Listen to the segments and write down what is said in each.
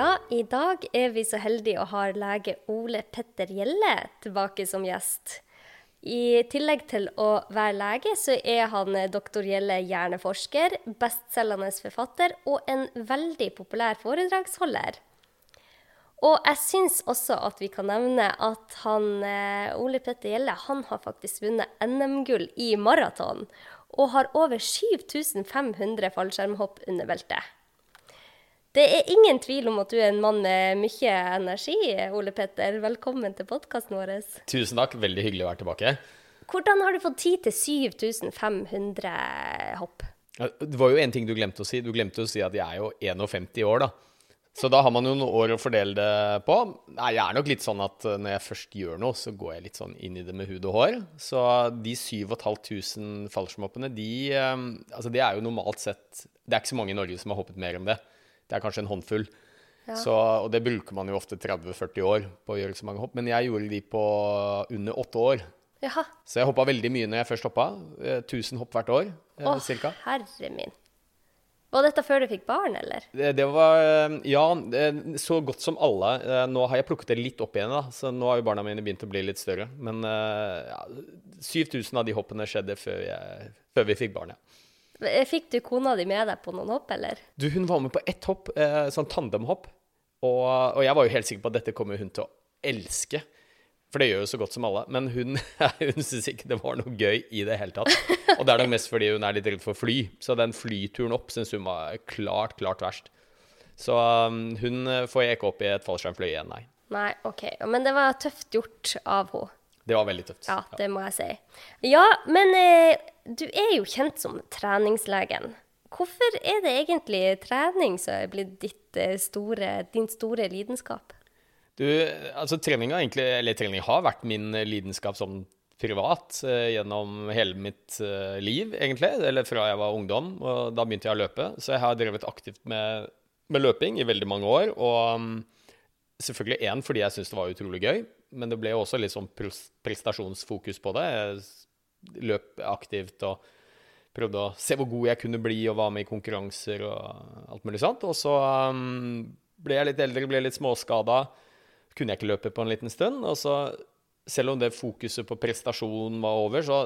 Ja, i dag er vi så heldige å ha lege Ole Petter Gjelle tilbake som gjest. I tillegg til å være lege, så er han doktor Gjelle hjerneforsker, bestselgende forfatter og en veldig populær foredragsholder. Og jeg syns også at vi kan nevne at han, eh, Ole Petter Gjelle han har faktisk vunnet NM-gull i maraton. Og har over 7500 fallskjermhopp under beltet. Det er ingen tvil om at du er en mann med mye energi, Ole Petter. Velkommen til podkasten vår. Tusen takk, veldig hyggelig å være tilbake. Hvordan har du fått tid til 7500 hopp? Det var jo en ting du glemte å si. Du glemte å si at jeg er jo 51 år, da. Så da har man jo noen år å fordele det på. Nei, jeg er nok litt sånn at når jeg først gjør noe, så går jeg litt sånn inn i det med hud og hår. Så de 7500 fallskjermhoppene, de Altså, det er jo normalt sett Det er ikke så mange i Norge som har hoppet mer enn det. Det er kanskje en håndfull. Ja. Så, og det bruker man jo ofte 30-40 år på å gjøre så mange hopp. Men jeg gjorde de på under åtte år. Jaha. Så jeg hoppa veldig mye når jeg først hoppa. 1000 hopp hvert år, Å, cirka. herre min. Var dette før du fikk barn, eller? Det, det, var Ja, så godt som alle. Nå har jeg plukket det litt opp igjen, da, så nå har jo barna mine begynt å bli litt større. Men ja, 7000 av de hoppene skjedde før, jeg, før vi fikk barn, ja. Fikk du kona di med deg på noen hopp, eller? Du, hun var med på ett hopp, sånn tandemhopp. Og, og jeg var jo helt sikker på at dette kommer hun til å elske. For det gjør jo så godt som alle. Men hun, hun syntes ikke det var noe gøy i det hele tatt. Og det er nok mest fordi hun er litt redd for fly. Så den flyturen opp syns hun var klart, klart verst. Så um, hun får jeg ikke opp i et fallskjermfly igjen, nei. Nei, OK. Men det var tøft gjort av henne. Det var veldig tøft. Ja, det må jeg si. Ja, men eh, du er jo kjent som treningslegen. Hvorfor er det egentlig trening som er blitt eh, store, din store lidenskap? Du, altså trening har egentlig, eller trening har vært min lidenskap som privat eh, gjennom hele mitt eh, liv, egentlig. Eller fra jeg var ungdom, og da begynte jeg å løpe. Så jeg har drevet aktivt med, med løping i veldig mange år. Og um, selvfølgelig én fordi jeg syntes det var utrolig gøy, men det ble jo også litt sånn prestasjonsfokus på det. Jeg løp aktivt og prøvde å se hvor god jeg kunne bli, og var med i konkurranser og alt mulig sånt. Og så um, ble jeg litt eldre, ble litt småskada kunne jeg ikke løpe på en liten stund. Og så, selv om det fokuset på prestasjon var over, så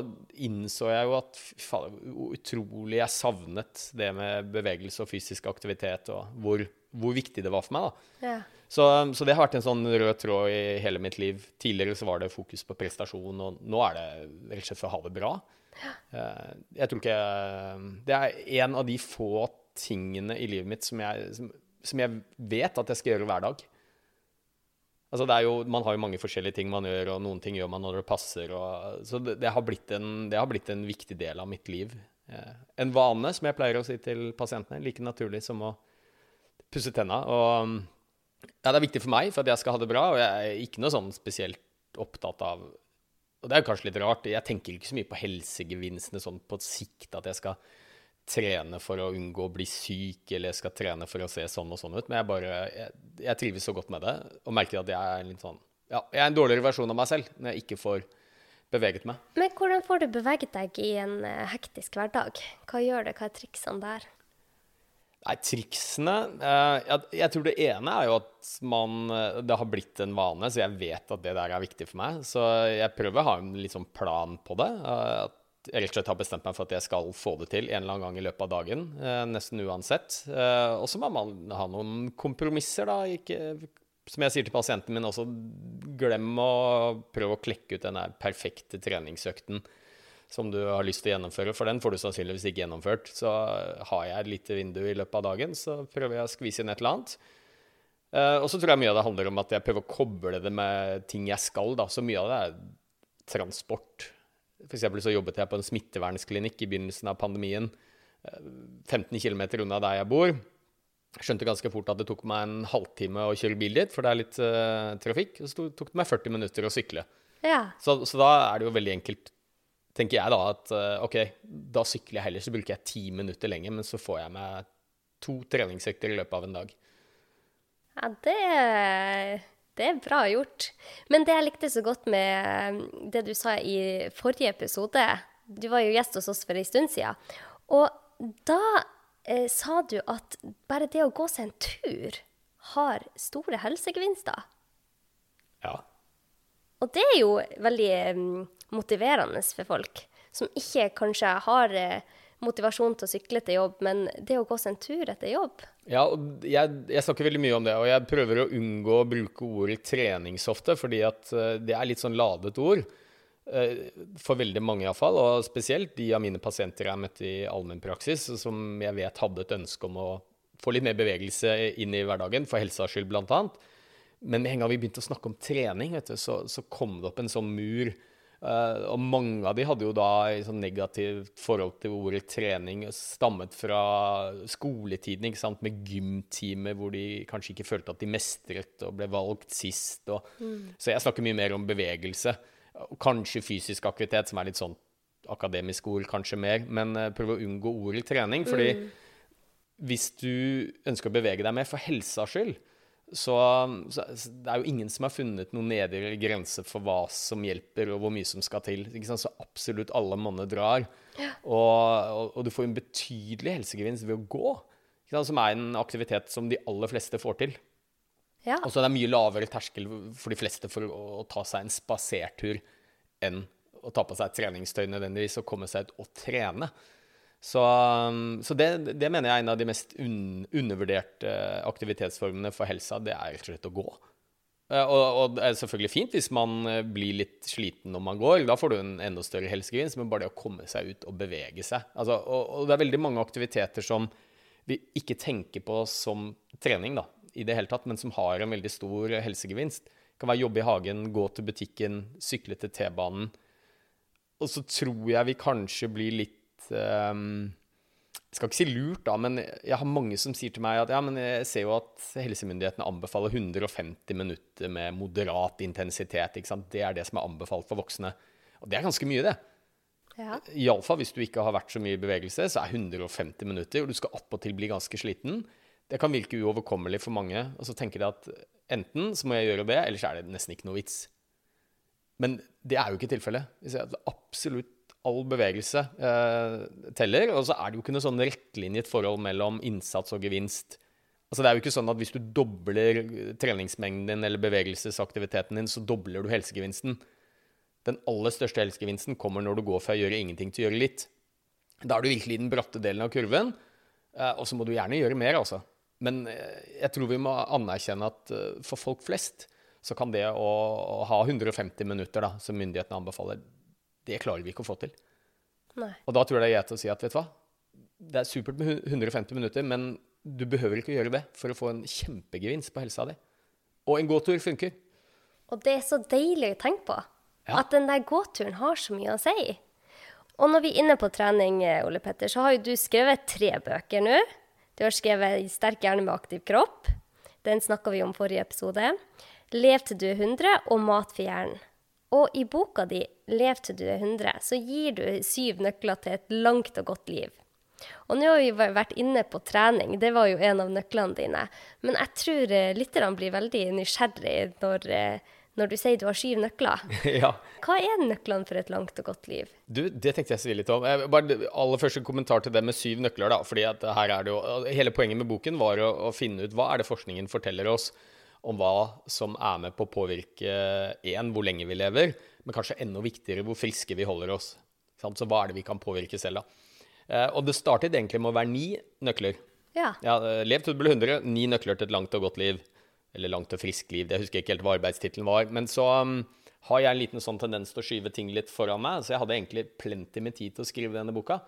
innså jeg jo at faen, utrolig jeg savnet det med bevegelse og fysisk aktivitet, og hvor, hvor viktig det var for meg. da. Ja. Så, så, det har vært en sånn rød tråd i hele mitt liv. Tidligere så var det fokus på prestasjon, og nå er det rett og slett for å ha det bra. Eh, jeg tror ikke Det er en av de få tingene i livet mitt som jeg, som, som jeg vet at jeg skal gjøre hver dag. Altså det er jo, Man har jo mange forskjellige ting man gjør, og noen ting gjør man når det passer. Og, så det, det, har en, det, har blitt en, viktig del av mitt liv. Eh, en vane, som jeg pleier å si til pasientene. Like naturlig som å pusse tenna. Og ja, det er viktig for meg for at jeg skal ha det bra, og jeg er ikke noe sånn spesielt opptatt av Og det er kanskje litt rart, jeg tenker ikke så mye på helsegevinstene sånn på sikt, at jeg skal trene for å unngå å bli syk, eller jeg skal trene for å se sånn og sånn ut. Men jeg bare jeg, jeg trives så godt med det, og merker at jeg er, litt sånn, ja, jeg er en dårligere versjon av meg selv når jeg ikke får beveget meg. Men hvordan får du beveget deg i en uh, hektisk hverdag? Hva gjør det? Hva er triksene der? Nei, triksene uh, jeg, tror det ene er jo at man uh, Det har blitt en vane, så jeg vet at det der er viktig for meg. Så jeg prøver å ha en litt sånn plan på det. at jeg rett og slett har bestemt meg for at jeg skal få det til en eller annen gang i løpet av dagen. Eh, nesten uansett. Eh, og så må man ha noen kompromisser, da. Ikke, som jeg sier til pasienten min også, glem å prøve å klekke ut den perfekte treningsøkten som du har lyst til å gjennomføre, for den får du sannsynligvis ikke gjennomført. Så har jeg et lite vindu i løpet av dagen, så prøver jeg å skvise inn et eller annet. Eh, og så tror jeg mye av det handler om at jeg prøver å koble det med ting jeg skal, da. Så mye av det er transport for så jobbet jeg på en smittevernsklinikk i begynnelsen av pandemien. 15 eh, km unna der jeg bor. Jeg skjønte ganske fort at det tok meg en halvtime å kjøre bil dit, for det er litt uh, trafikk. Og så tok det meg 40 minutter å sykle. Ja. Så, så, da er det jo veldig enkelt, tenker jeg da, at uh, OK, da sykler jeg heller. Så bruker jeg ti minutter lenger, men så får jeg meg to treningsøkter i løpet av en dag. Ja, det det er bra gjort. Men det jeg likte så godt med um, det du sa i forrige episode Du var jo gjest hos oss for en stund siden. Og da eh, sa du at bare det å gå seg en tur har store helsegevinster. Ja. Og det er jo veldig mm, motiverende for folk som ikke kanskje har eh, motivasjon til å sykle til jobb, men det å gå seg en tur etter jobb Ja, jeg, jeg, snakker veldig mye om det, og jeg prøver å unngå å bruke ordet trening så ofte, fordi at uh, det er litt sånn ladet ord. Uh, for veldig mange iallfall, og spesielt de av mine pasienter jeg har møtt i allmennpraksis, som jeg vet hadde et ønske om å få litt mer bevegelse inn i hverdagen, for helsas skyld bl.a. Men med en gang vi begynte å snakke om trening, du, så, så, kom det opp en sånn mur Uh, og mange av de hadde jo da et sånn negativt forhold til ordet trening, stammet fra skoletiden, ikke sant, med gymtimer hvor de kanskje ikke følte at de mestret og ble valgt sist. Og, mm. Så jeg snakker mye mer om bevegelse. Og kanskje fysisk aktivitet, som er litt sånn akademisk ord, kanskje mer. Men uh, prøv å unngå ordet trening, fordi mm. hvis du ønsker å bevege deg mer for helsas skyld, så, så, det er jo ingen som har funnet noen nedre grense for hva som hjelper, og hvor mye som skal til. Så absolutt alle monner drar. Ja. Og, og, og, du får en betydelig helsegevinst ved å gå, som er en aktivitet som de aller fleste får til. Ja. Og så er det mye lavere terskel for de fleste for å, å ta seg en spasertur enn å ta på seg et treningstøy nødvendigvis og komme seg ut og trene. Så, um, så det, det, mener jeg er en av de mest un, undervurderte aktivitetsformene for helsa. Det er rett og slett å gå. Eh, og, og, det er selvfølgelig fint hvis man eh, blir litt sliten når man går. Da får du en enda større helsegevinst, men bare det å komme seg ut og bevege seg. Altså, og, og, det er veldig mange aktiviteter som vi ikke tenker på som trening da, i det hele tatt, men som har en veldig stor helsegevinst. Det kan være jobbe i hagen, gå til butikken, sykle til T-banen. Og så tror jeg vi kanskje blir litt um, Jeg skal ikke si lurt, da, men jeg har mange som sier til meg at ja, men jeg ser jo at helsemyndighetene anbefaler 150 minutter med moderat intensitet. ikke sant? Det er det som er anbefalt for voksne. Og det er ganske mye, det. Ja. Iallfall hvis du ikke har vært så mye i bevegelse, så er 150 minutter, og du skal attpåtil bli ganske sliten. Det kan virke uoverkommelig for mange. Og så tenker de at enten så må jeg gjøre det, ellers er det nesten ikke noe vits. Men det er jo ikke tilfellet. Absolutt all bevegelse eh, teller. Og så er det jo ikke noe sånn rettlinjet forhold mellom innsats og gevinst. Altså Det er jo ikke sånn at hvis du dobler treningsmengden din eller bevegelsesaktiviteten din, så dobler du helsegevinsten. Den aller største helsegevinsten kommer når du går fra å gjøre ingenting til å gjøre litt. Da er du virkelig i den bratte delen av kurven, eh, og så må du gjerne gjøre mer, altså. Men eh, jeg tror vi må anerkjenne at eh, for folk flest så kan det å, å ha 150 minutter, da, som myndighetene anbefaler, det klarer vi ikke å få til. Nei. Og da tror jeg det er greit å si at vet du hva, det er supert med 150 minutter, men du behøver ikke å gjøre det for å få en kjempegevinst på helsa di. Og en gåtur funker. Og det er så deilig å tenke på. Ja. At den der gåturen har så mye å si. Og når vi er inne på trening, Ole Petter, så har jo du skrevet tre bøker nå. Du har skrevet 'Sterk hjerne med aktiv kropp'. Den snakka vi om forrige episode. 'Lev til du er 100' og 'Mat for hjernen'. Og i boka di 'Lev til du er 100', så gir du syv nøkler til et langt og godt liv. Og nå har vi vært inne på trening, det var jo en av nøklene dine. Men jeg tror eh, lytterne blir veldig nysgjerrig når, eh, når du sier du har syv nøkler. ja. Hva er nøklene for et langt og godt liv? Du, Det tenkte jeg så litt om. Bare aller første kommentar til det med syv nøkler. da, fordi at her er det jo, Hele poenget med boken var å, å finne ut hva er det forskningen forteller oss om hva som er med på å påvirke én, hvor lenge vi lever, men kanskje enda viktigere hvor friske vi holder oss. Så hva er det vi kan påvirke selv, da? Eh, og det startet egentlig med å være ni nøkler. Ja. ja eh, lev til du blir 100, ni nøkler til et langt og godt liv. Eller langt og friskt liv. Det husker jeg ikke helt hva arbeidstittelen var. Men så um, har jeg en liten sånn tendens til å skyve ting litt foran meg, så jeg hadde egentlig plenty med tid til å skrive denne boka.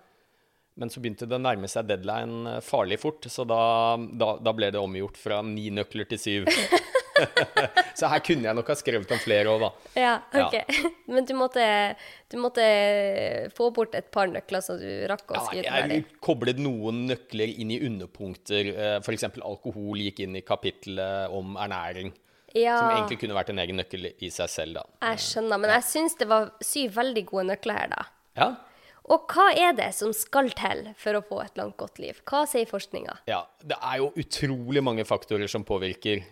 Men så begynte det å nærme seg deadline eh, farlig fort, så da, da, da ble det omgjort fra ni nøkler til syv. så her kunne jeg nok ha skrevet om flere òg, da. Ja, ok. Ja. Men du måtte, du måtte, få bort et par nøkler, så du rakk å skrive ja, ferdig? Jeg koblet noen nøkler inn i underpunkter. Eh, F.eks. alkohol gikk inn i kapittelet om ernæring. Ja. Som egentlig kunne vært en egen nøkkel i seg selv, da. Jeg skjønner, men jeg syns det var syv veldig gode nøkler her, da. Ja. Og hva er det som skal til for å få et langt, godt liv? Hva sier forskninga? Ja, det er jo utrolig mange faktorer som påvirker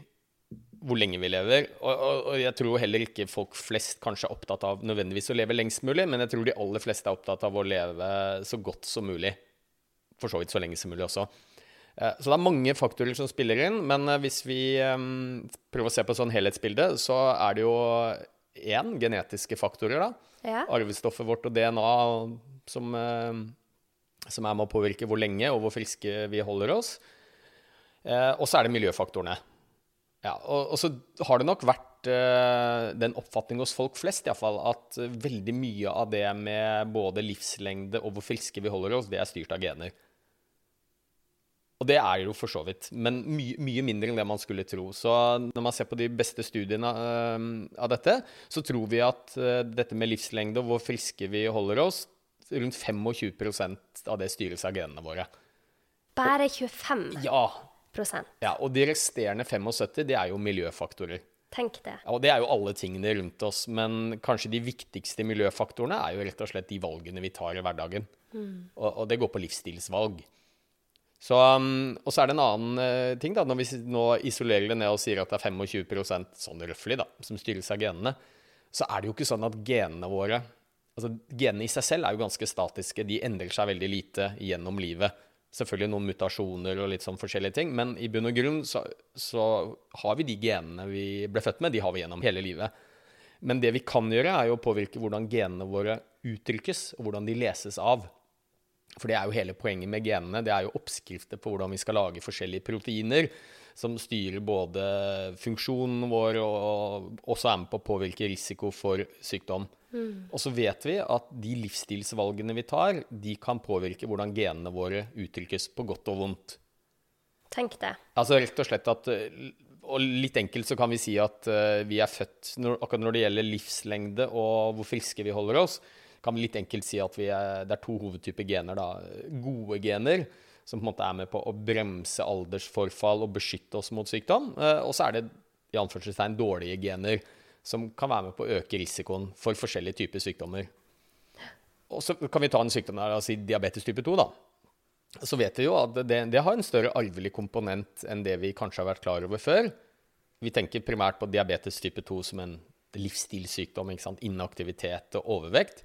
hvor lenge vi lever. Og, og, og, jeg tror heller ikke folk flest kanskje er opptatt av nødvendigvis å leve lengst mulig, men jeg tror de aller fleste er opptatt av å leve så godt som mulig. For så vidt så lenge som mulig også. Eh, Så det er mange faktorer som spiller inn, men eh, hvis vi eh, prøver å se på sånn helhetsbilde, så er det jo én genetiske faktorer, da. Ja. Arvestoffet vårt og DNA som, eh, som er med å påvirke hvor lenge og hvor friske vi holder oss. Eh, Og så er det miljøfaktorene. Ja, og, og så har det nok vært eh, den oppfatning hos folk flest i fall, at veldig mye av det med både livslengde og hvor friske vi holder oss, det er styrt av gener. Og det er jo for så vidt, men mye, mye mindre enn det man skulle tro. Så når man ser på de beste studiene uh, av dette, så tror vi at uh, dette med livslengde og hvor friske vi holder oss, rundt 25% av det styres av genene våre. Bare 25 Ja, ja, og de resterende 75, det er jo miljøfaktorer. Tenk det. Ja, og det er jo alle tingene rundt oss, men kanskje de viktigste miljøfaktorene er jo rett og slett de valgene vi tar i hverdagen. Og, og det går på livsstilsvalg. Så, um, og så er det en annen uh, ting, da, når vi nå isolerer det ned og sier at det er 25% sånn røftlig, da, som styres av genene, så er det jo ikke sånn at genene våre Altså, genene i seg selv er jo ganske statiske, de endrer seg veldig lite gjennom livet. Selvfølgelig noen mutasjoner og litt sånn forskjellige ting, men i bunn og grunn så, så har vi de genene vi ble født med, de har vi gjennom hele livet. Men det vi kan gjøre, er jo å påvirke hvordan genene våre uttrykkes, og hvordan de leses av. For det er jo hele poenget med genene. Det er jo oppskrifter på hvordan vi skal lage forskjellige proteiner som styrer både funksjonen vår og også er med på å påvirke risiko for sykdom. Og så vet vi at de livsstilsvalgene vi tar, de kan påvirke hvordan genene våre uttrykkes på godt og vondt. Tenk det. Altså rett og slett at Og litt enkelt så kan vi si at eh, vi er født når, Akkurat når det gjelder livslengde og hvor friske vi holder oss, kan vi litt enkelt si at vi er, det er to hovedtyper gener. da. Gode gener, som på en måte er med på å bremse aldersforfall og beskytte oss mot sykdom. eh, Og så er det i anførselstegn dårlige gener, som kan være med på å øke risikoen for forskjellige typer sykdommer. Og så kan vi ta en sykdom der, altså diabetes type 2, da så vet vi jo at det, det har en større arvelig komponent enn det vi kanskje har vært klar over før. Vi tenker primært på diabetes type 2 som en livsstilssykdom. Inaktivitet og overvekt.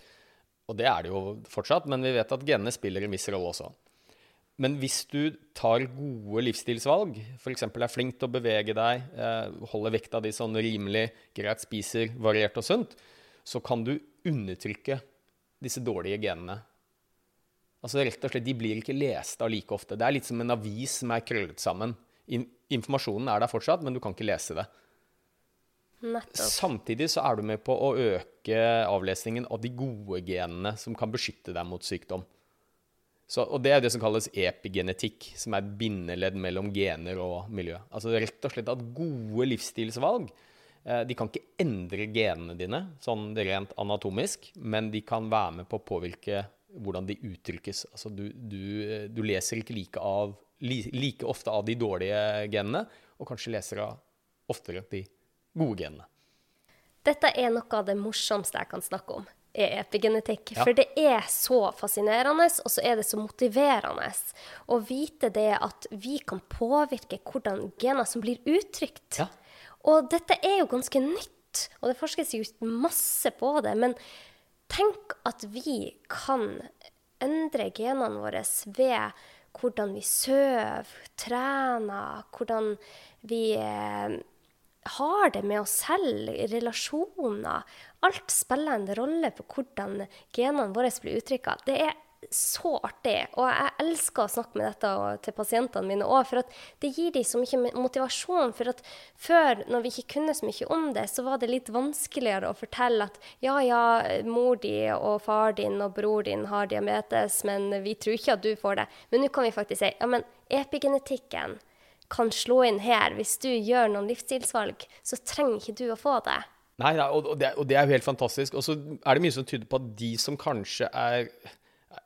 Og det er det jo fortsatt, men vi vet at genene spiller en viss rolle også. Men hvis du tar gode livsstilsvalg, f.eks. er flink til å bevege deg, eh, holder vekta di sånn rimelig greit, spiser variert og sunt, så kan du undertrykke disse dårlige genene. Altså rett og slett, De blir ikke lest av like ofte. Det er litt som en avis som er krøllet sammen. Informasjonen er der fortsatt, men du kan ikke lese det. Nettopp. Samtidig så er du med på å øke avlesningen av de gode genene som kan beskytte deg mot sykdom. Så, og Det er det som kalles epigenetikk, som er bindeledd mellom gener og miljø. Altså rett og slett at gode livsstilsvalg eh, de kan ikke endre genene dine sånn rent anatomisk, men de kan være med på å påvirke hvordan de uttrykkes. Altså du, du, du leser ikke like, av, like ofte av de dårlige genene, og kanskje leser oftere de gode genene. Dette er noe av det morsomste jeg kan snakke om, er epigenetikk. Ja. For det er så fascinerende, og så er det så motiverende å vite det at vi kan påvirke hvordan gener som blir uttrykt. Ja. Og dette er jo ganske nytt, og det forskes jo masse på det. Men tenk at vi kan endre genene våre ved hvordan vi sover, trener, hvordan vi eh, har det med oss selv, relasjoner. Alt spiller en rolle på hvordan genene våre blir uttrykka. Det er så artig, og jeg elsker å snakke med dette til pasientene mine òg, for det gir dem så mye motivasjon. For at før, når vi ikke kunne så mye om det, så var det litt vanskeligere å fortelle at ja, ja, mor di og far din og bror din har diabetes, men vi tror ikke at du får det. Men nå kan vi faktisk si ja, men epigenetikken kan slå inn her. Hvis du gjør noen livsstilsvalg, så trenger ikke du å få det. Nei, nei og, det, og det er jo helt fantastisk. Og så er det mye som tyder på at de som kanskje er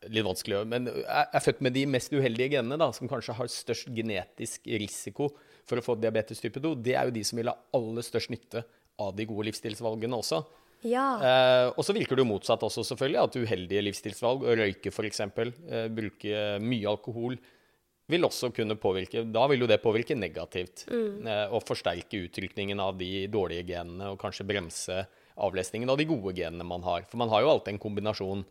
Litt vanskelig, men er, er født med de mest uheldige genene, da, som kanskje har størst genetisk risiko for å få diabetes type 2, det er jo de som vil ha aller størst nytte av de gode livsstilsvalgene også. Ja. Eh, og så virker det jo motsatt også, selvfølgelig. At uheldige livsstilsvalg, å røyke f.eks., eh, bruke mye alkohol, vil også kunne påvirke Da vil jo det påvirke negativt. Mm. og forsterke utrykningen av de dårlige genene, og kanskje bremse avlesningen av de gode genene man har. For man har jo alltid en kombinasjon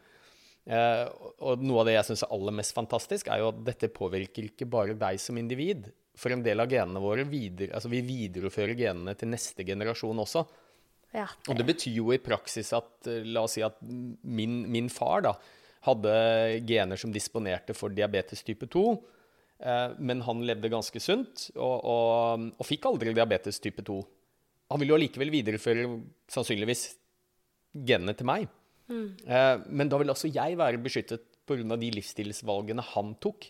Eh, og noe av det jeg syns er aller mest fantastisk, er jo at dette påvirker ikke bare deg som individ. For en del av genene våre videre, altså vi viderefører genene til neste generasjon også. Ja, Og det betyr jo i praksis at eh, la oss si at min, min far da, hadde gener som disponerte for diabetes type 2. Eh, men han levde ganske sunt og, og, og fikk aldri diabetes type 2. Han ville jo allikevel videreføre sannsynligvis genene til meg. Mm. men da vil også jeg være beskyttet pga. de livsstilsvalgene han tok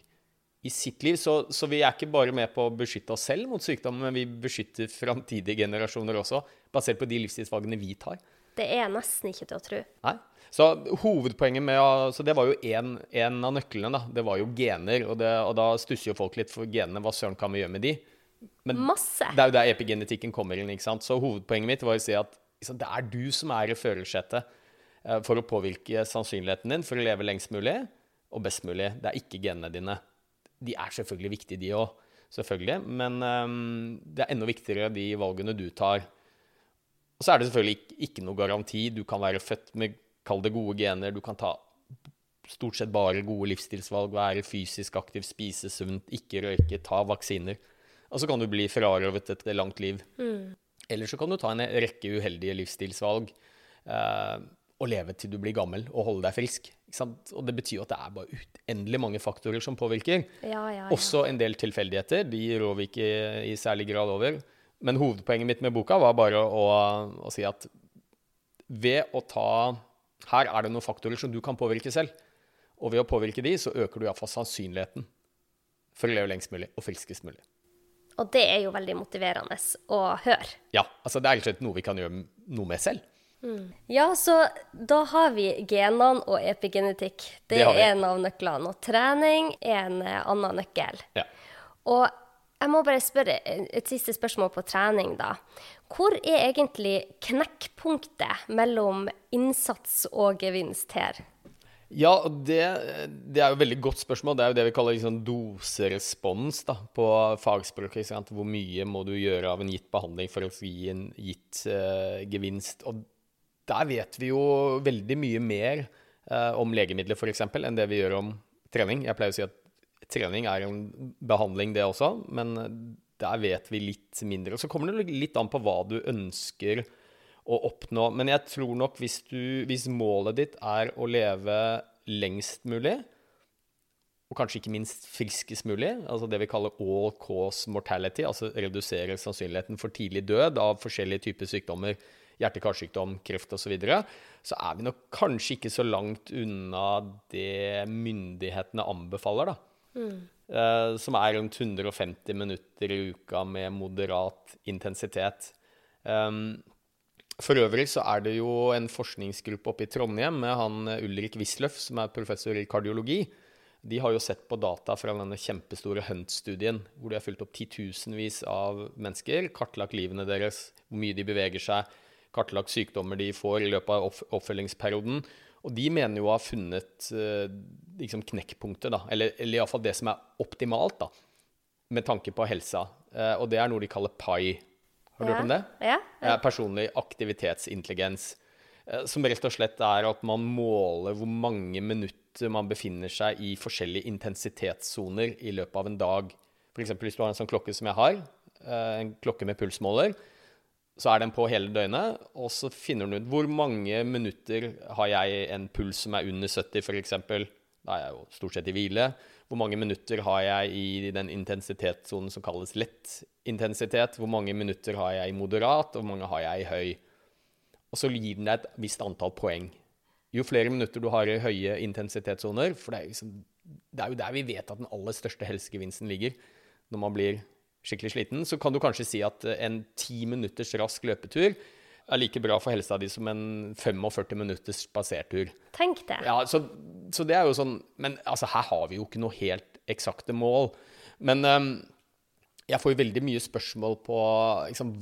i sitt liv. Så, så vi er ikke bare med på å beskytte oss selv mot sykdom, men vi beskytter framtidige generasjoner også, basert på de livsstilsvalgene vi tar. Det er nesten ikke til å tro. Nei. Så hovedpoenget med å, Så det var jo én av nøklene, da. Det var jo gener. Og, det, og da stusser jo folk litt for genene. Hva søren kan vi gjøre med de? Men Masse. det er jo der epigenetikken kommer inn. ikke sant? Så hovedpoenget mitt var å si at liksom, det er du som er i førersetet eh, for å påvirke sannsynligheten din for å leve lengst mulig og best mulig. Det er ikke genene dine. De er selvfølgelig viktige, de òg. Selvfølgelig. Men um, det er enda viktigere de valgene du tar. Og så er det selvfølgelig ikke, ikke noe garanti. Du kan være født med kall det gode gener. Du kan ta stort sett bare gode livsstilsvalg, være fysisk aktiv, spise sunt, ikke røyke, ta vaksiner. Og så kan du bli frarøvet et langt liv. Eller så kan du ta en rekke uheldige livsstilsvalg eh, og leve til du blir gammel og holde deg frisk. Og det betyr at det er bare uendelig mange faktorer som påvirker. Ja, ja, ja. Også en del tilfeldigheter. De rår vi ikke i særlig grad over. Men hovedpoenget mitt med boka var bare å, å si at ved å ta Her er det noen faktorer som du kan påvirke selv. Og ved å påvirke de, så øker du iallfall sannsynligheten for å leve lengst mulig og friskest mulig. Og det er jo veldig motiverende å høre. Ja, altså det er rett og slett noe vi kan gjøre noe med selv. Ja, så da har vi genene og epigenetikk. Det, Det er en av nøklene. Og trening er en eh, annen nøkkel. Ja. Og jeg må bare spørre eh, et siste spørsmål på trening, da. Hvor er egentlig knekkpunktet mellom innsats og gevinst her? Ja, det, det er jo et veldig godt spørsmål. Det er jo det vi kaller liksom doserespons da, på fagspråket. Hvor mye må du gjøre av en gitt behandling for å gi en gitt uh, gevinst? Og der vet vi jo veldig mye mer uh, om legemidler f.eks. enn det vi gjør om trening. Jeg pleier å si at trening er en behandling, det også, men der vet vi litt mindre. Så kommer det litt an på hva du ønsker å oppnå. Men jeg tror nok hvis, du, hvis målet ditt er å leve lengst mulig, og kanskje ikke minst friskest mulig, altså det vi kaller all cause mortality, altså redusere sannsynligheten for tidlig død av forskjellige typer sykdommer, hjerte-karsykdom, kreft osv., så, videre, så er vi nok kanskje ikke så langt unna det myndighetene anbefaler, da. Eh, som er rundt 150 minutter i uka med moderat intensitet. Um, for øvrig så er det jo en forskningsgruppe oppe i Trondheim med han Ulrik Wisløff, som er professor i kardiologi. De har jo sett på data fra denne kjempestore Hunt-studien, hvor de har fulgt opp titusenvis av mennesker, kartlagt livene deres, hvor mye de beveger seg, kartlagt sykdommer de får i løpet av oppfølgingsperioden. Og de mener jo å ha funnet eh, liksom knekkpunktet, da, eller, eller iallfall det som er optimalt, da, med tanke på helsa. Eh, og det er noe de kaller PI. Har du hørt om det? Ja. ja. personlig aktivitetsintelligens. eh, Som rett og slett er at man måler hvor mange minutter man befinner seg i forskjellige intensitetssoner i løpet av en dag. F.eks. hvis du har en sånn klokke som jeg har, eh, en klokke med pulsmåler, så er den på hele døgnet, og så finner den ut hvor mange minutter har jeg en puls som er under 70, f.eks. Da er jeg jo stort sett i hvile. Hvor mange minutter har jeg i den intensitetssonen som kalles lett intensitet? Hvor mange minutter har jeg i moderat, og hvor mange har jeg i høy? Og så gir den deg et visst antall poeng. Jo flere minutter du har i høye intensitetssoner, for det er, liksom, det er jo der vi vet at den aller største helsegevinsten ligger når man blir skikkelig sliten, så kan du kanskje si at en ti minutters rask løpetur er like bra for helsa di som en 45 minutters spasertur. Tenk det. Ja, så, så det er jo sånn Men altså, her har vi jo ikke noe helt eksakte mål. Men um, jeg får jo veldig mye spørsmål på liksom,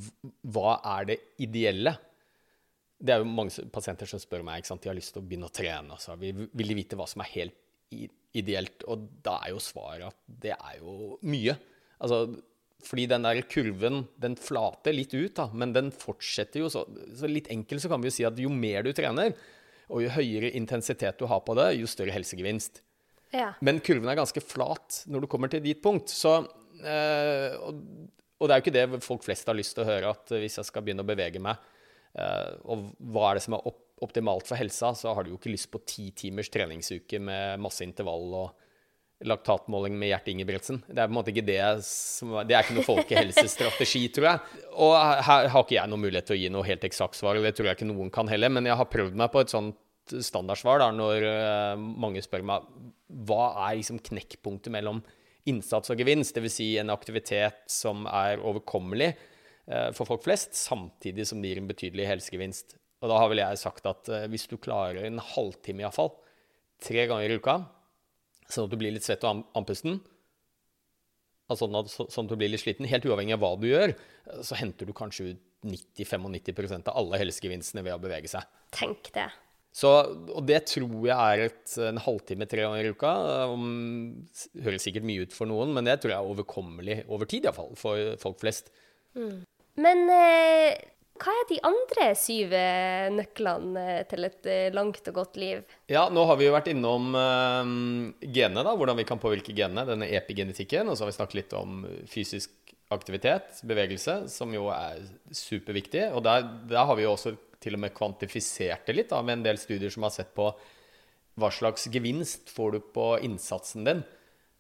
hva er det ideelle? Det er jo mange pasienter som spør meg, ikke sant? de har lyst til å begynne å trene. Altså. Vi vil de vite hva som er helt ideelt? Og da er jo svaret at det er jo mye. Altså, fordi den der kurven, den flater litt ut, da, men den fortsetter jo så, så litt enkelt så kan vi jo si at jo mer du trener, Og jo høyere intensitet du har på det, jo større helsegevinst. Ja. Men kurven er ganske flat når du kommer til dit punkt. Så, øh, og, og, det er jo ikke det folk flest har lyst til å høre, at hvis jeg skal begynne å bevege meg, øh, og hva er det som er opp, optimalt for helsa, så har du jo ikke lyst på ti timers treningsuke med masse intervall og laktatmåling med Gjert Ingebrigtsen. Det er på en måte ikke det som Det er ikke noe folkehelsestrategi, tror jeg. Og her har ikke jeg noen mulighet til å gi noe helt eksakt svar, det tror jeg ikke noen kan heller, men jeg har prøvd meg på et sånt standardsvar da, når uh, mange spør meg hva er liksom knekkpunktet mellom innsats og gevinst, dvs. Si en aktivitet som er overkommelig uh, for folk flest, samtidig som det gir en betydelig helsegevinst. Og da har vel jeg sagt at uh, hvis du klarer en halvtime iallfall, tre ganger i uka, sånn at du blir litt svett og andpusten, altså sånn at, sånn at du blir litt sliten, helt uavhengig av hva du gjør, så henter du kanskje ut 90-95 av alle helsegevinstene ved å bevege seg. Tenk det. Så, og det tror jeg er et, en halvtime tre ganger i uka. Um, høres sikkert mye ut for noen, men det tror jeg er overkommelig over tid, iallfall, for folk flest. Mm. Men eh, hva er de andre syv eh, nøklene eh, til et eh, langt og godt liv? Ja, nå har vi jo vært innom uh, genene, da, hvordan vi kan påvirke genene, denne epigenetikken. Og så har vi snakket litt om fysisk aktivitet, bevegelse, som jo er superviktig. Og der, der har vi jo også til og med kvantifisert det litt da, med en del studier som har sett på hva slags gevinst får du på innsatsen din.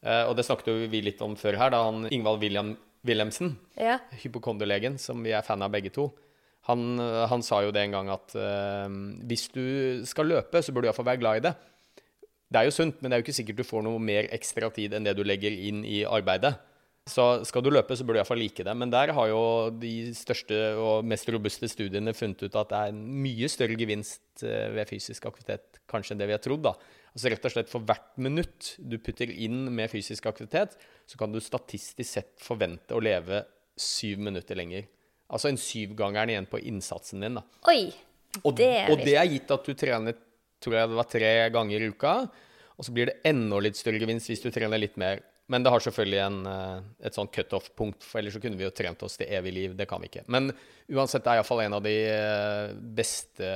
Uh, og det snakket vi litt om før her, da han Ingvald William Wilhelmsen, ja. hypokonderlegen, som vi er fan av begge to, han, han, sa jo det en gang at uh, hvis du skal løpe, så bør du iallfall være glad i det. Det er jo sunt, men det er jo ikke sikkert du får noe mer ekstra tid enn det du legger inn i arbeidet. Så skal du løpe, så bør du iallfall like det. Men der har jo de største og mest robuste studiene funnet ut at det er en mye større gevinst eh, ved fysisk aktivitet kanskje enn det vi har trodd. da. Altså rett og slett For hvert minutt du putter inn med fysisk aktivitet, så kan du statistisk sett forvente å leve syv minutter lenger. Altså en syvgangeren igjen på innsatsen din. da. Oi, og, det er og det er gitt at du trener tror jeg det var tre ganger i uka. Og så blir det enda litt større gevinst hvis du trener litt mer. Men det har selvfølgelig en, eh, et sånn cutoff-punkt, for ellers så kunne vi jo trent oss til evig liv. Det kan vi ikke. Men uansett, det er iallfall en av de eh, beste,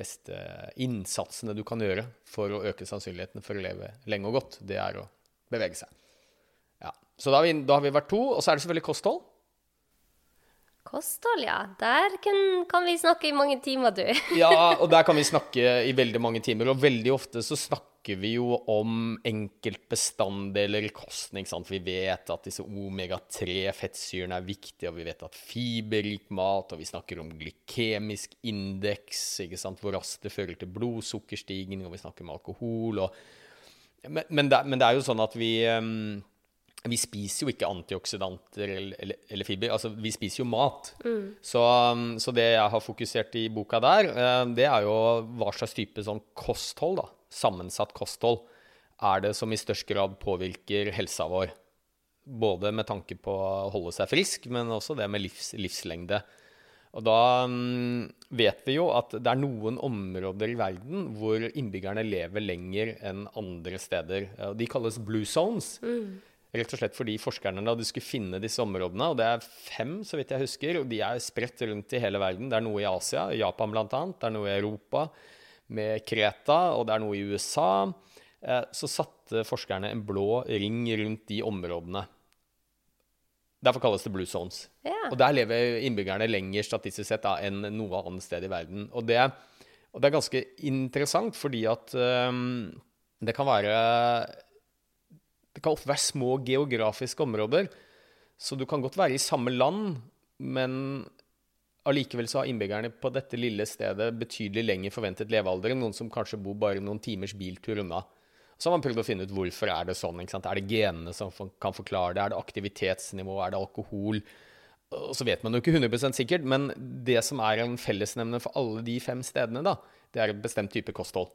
beste innsatsene du kan gjøre for å øke sannsynligheten for å leve lenge og godt. Det er å bevege seg. Ja. Så da har, vi, da har vi vært to. Og så er det selvfølgelig kosthold. Kosthold, ja. Der kan, kan, vi snakke i mange timer, du. ja, og der kan vi snakke i veldig mange timer. Og veldig ofte så snakker vi jo om enkeltbestanddeler i kosten. ikke sant? Vi vet at disse omega-3-fettsyrene er viktige, og vi vet at fiberrik mat, og vi snakker om glykemisk indeks, ikke sant? hvor raskt det fører til blodsukkerstigning, og vi snakker om alkohol. Og... Men, men, det, men, det, er jo sånn at vi um vi spiser jo ikke antioksidanter eller, eller, eller fiber. Altså, vi spiser jo mat. Mm. Så, um, så, det jeg har fokusert i boka der, eh, det er jo hva slags type sånn kosthold, da, sammensatt kosthold, er det som i størst grad påvirker helsa vår. Både med tanke på å holde seg frisk, men også det med livs, livslengde. Og da um, vet vi jo at det er noen områder i verden hvor innbyggerne lever lenger enn andre steder. De kalles blue zones. Mm. Rett og slett fordi forskerne da de skulle finne disse områdene, og det er fem, så vidt jeg husker, og de er spredt rundt i hele verden. Det er noe i Asia, Japan bl.a., det er noe i Europa, med Kreta, og det er noe i USA. Eh, så satte forskerne en blå ring rundt de områdene. Derfor kalles det blue zones. Ja. Og der lever innbyggerne lenger statistisk sett da, enn noe annet sted i verden. Og det, og det er ganske interessant, fordi at um, det kan være det kan ofte være små geografiske områder. Så du kan godt være i samme land, men allikevel så har innbyggerne på dette lille stedet betydelig lenger forventet levealder enn noen som kanskje bor bare noen timers biltur unna. Så har man prøvd å finne ut hvorfor er det sånn. Er det genene som kan forklare det? Er det aktivitetsnivå? Er det alkohol? Og så vet man jo ikke 100% sikkert, men det som er en fellesnevner for alle de fem stedene, da, det er en bestemt type kosthold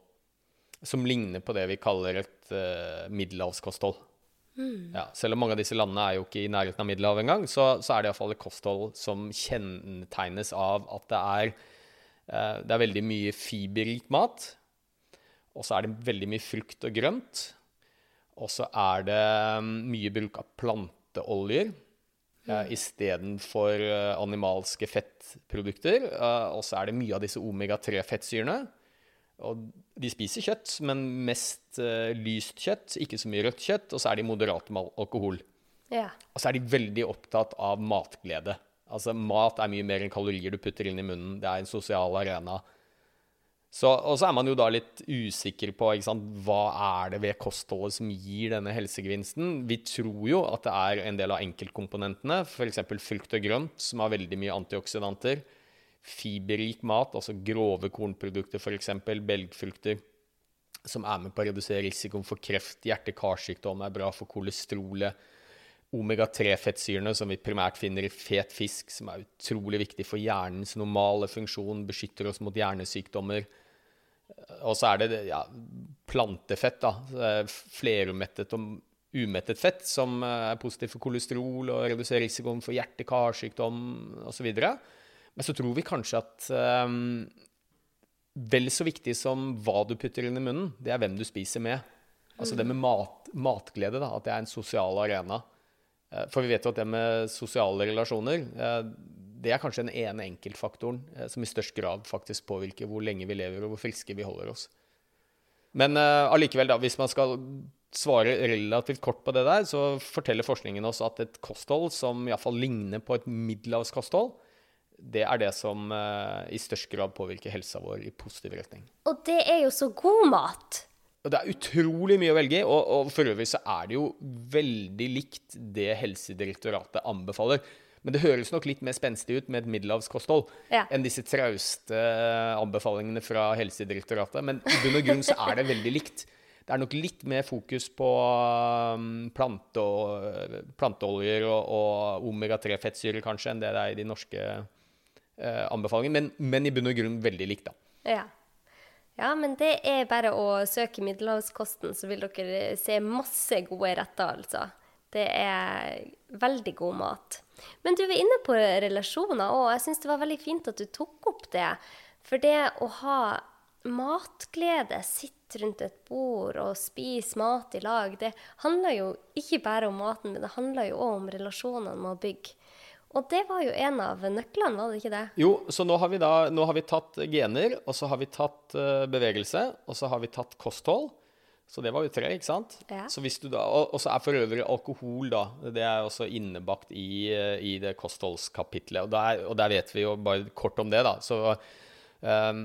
som ligner på det vi kaller et uh, middelhavskosthold. Mm. Ja, selv om mange av disse landene er jo ikke i nærheten av Middelhavet engang, så, så er det iallfall et kosthold som kjennetegnes av at det er, uh, det er veldig mye fiberrik mat. Og så er det veldig mye frukt og grønt. Og så er det um, mye bruk av planteoljer. mm. istedenfor animalske fettprodukter. Og så er det mye av disse omega-3-fettsyrene. Og de spiser kjøtt, men mest lyst kjøtt, ikke så mye rødt kjøtt. Og så er de moderate med alkohol. Ja. Og så er de veldig opptatt av matglede. Altså, mat er mye mer enn kalorier du putter inn i munnen. Det er en sosial arena. Så, og så er man jo da litt usikker på ikke sant, hva er det ved kostholdet som gir denne helsegevinsten. Vi tror jo at det er en del av enkeltkomponentene, f.eks. frukt og grønt, som har veldig mye antioksidanter. Fiberrik mat, altså grove kornprodukter, f.eks. belgfrukter, som er med på å redusere risikoen for kreft, hjerte-karsykdom, er bra for kolesterolet omega-3-fettsyrene, som vi primært finner i fet fisk, som er utrolig viktig for hjernens normale funksjon, beskytter oss mot hjernesykdommer. Og så er det ja, plantefett, da. Flerumettet og umettet fett, som er positivt for kolesterol og reduserer risikoen for hjerte-karsykdom osv. Men så tror vi kanskje at um, vel så viktig som hva du putter inn i munnen, det er hvem du spiser med. Altså det med mat, matglede, da, at det er en sosial arena. Eh, for vi vet jo at det med sosiale relasjoner, eh, det er kanskje den ene enkeltfaktoren eh, som i størst grad faktisk påvirker hvor lenge vi lever og hvor friske vi holder oss. Men allikevel, da, hvis man skal svare relativt kort på det der, så forteller forskningen oss at et kosthold som iallfall ligner på et middelhavskosthold, det er det som i størst grad påvirker helsa vår i positiv retning. Og det er jo så god mat! Og det er utrolig mye å velge i, og, og, for øvrig så er det jo veldig likt det Helsedirektoratet anbefaler. Men det høres nok litt mer spenstig ut med et middelhavskosthold ja. enn disse trauste anbefalingene fra Helsedirektoratet. Men i bunn og grunn så er det veldig likt. Det er nok litt mer fokus på um, plante og, planteoljer og, og omega-3-fettsyrer kanskje enn det det er i de norske uh, anbefalingene. Men, men, i bunn og grunn veldig likt, da. Ja. Ja, men det er bare å søke middelhavskosten, så vil dere se masse gode retter, altså. Det er veldig god mat. Men du var inne på relasjoner òg. Jeg syns det var veldig fint at du tok opp det. For det å ha matglede, sitte rundt et bord og spise mat i lag, det handler jo ikke bare om maten, men det handler jo òg om relasjonene med å bygge. Og det var jo en av nøklene, var det ikke det? Jo, så nå har vi, da, nå har vi tatt gener, og så har vi tatt uh, bevegelse, og så har vi tatt kosthold. Så det var jo tre, ikke sant? Ja. Så da, og, og, så er for øvrig alkohol, da. Det er også innebakt i, i det kostholdskapitlet. Og der, og der, vet vi jo bare kort om det, da. Så, um,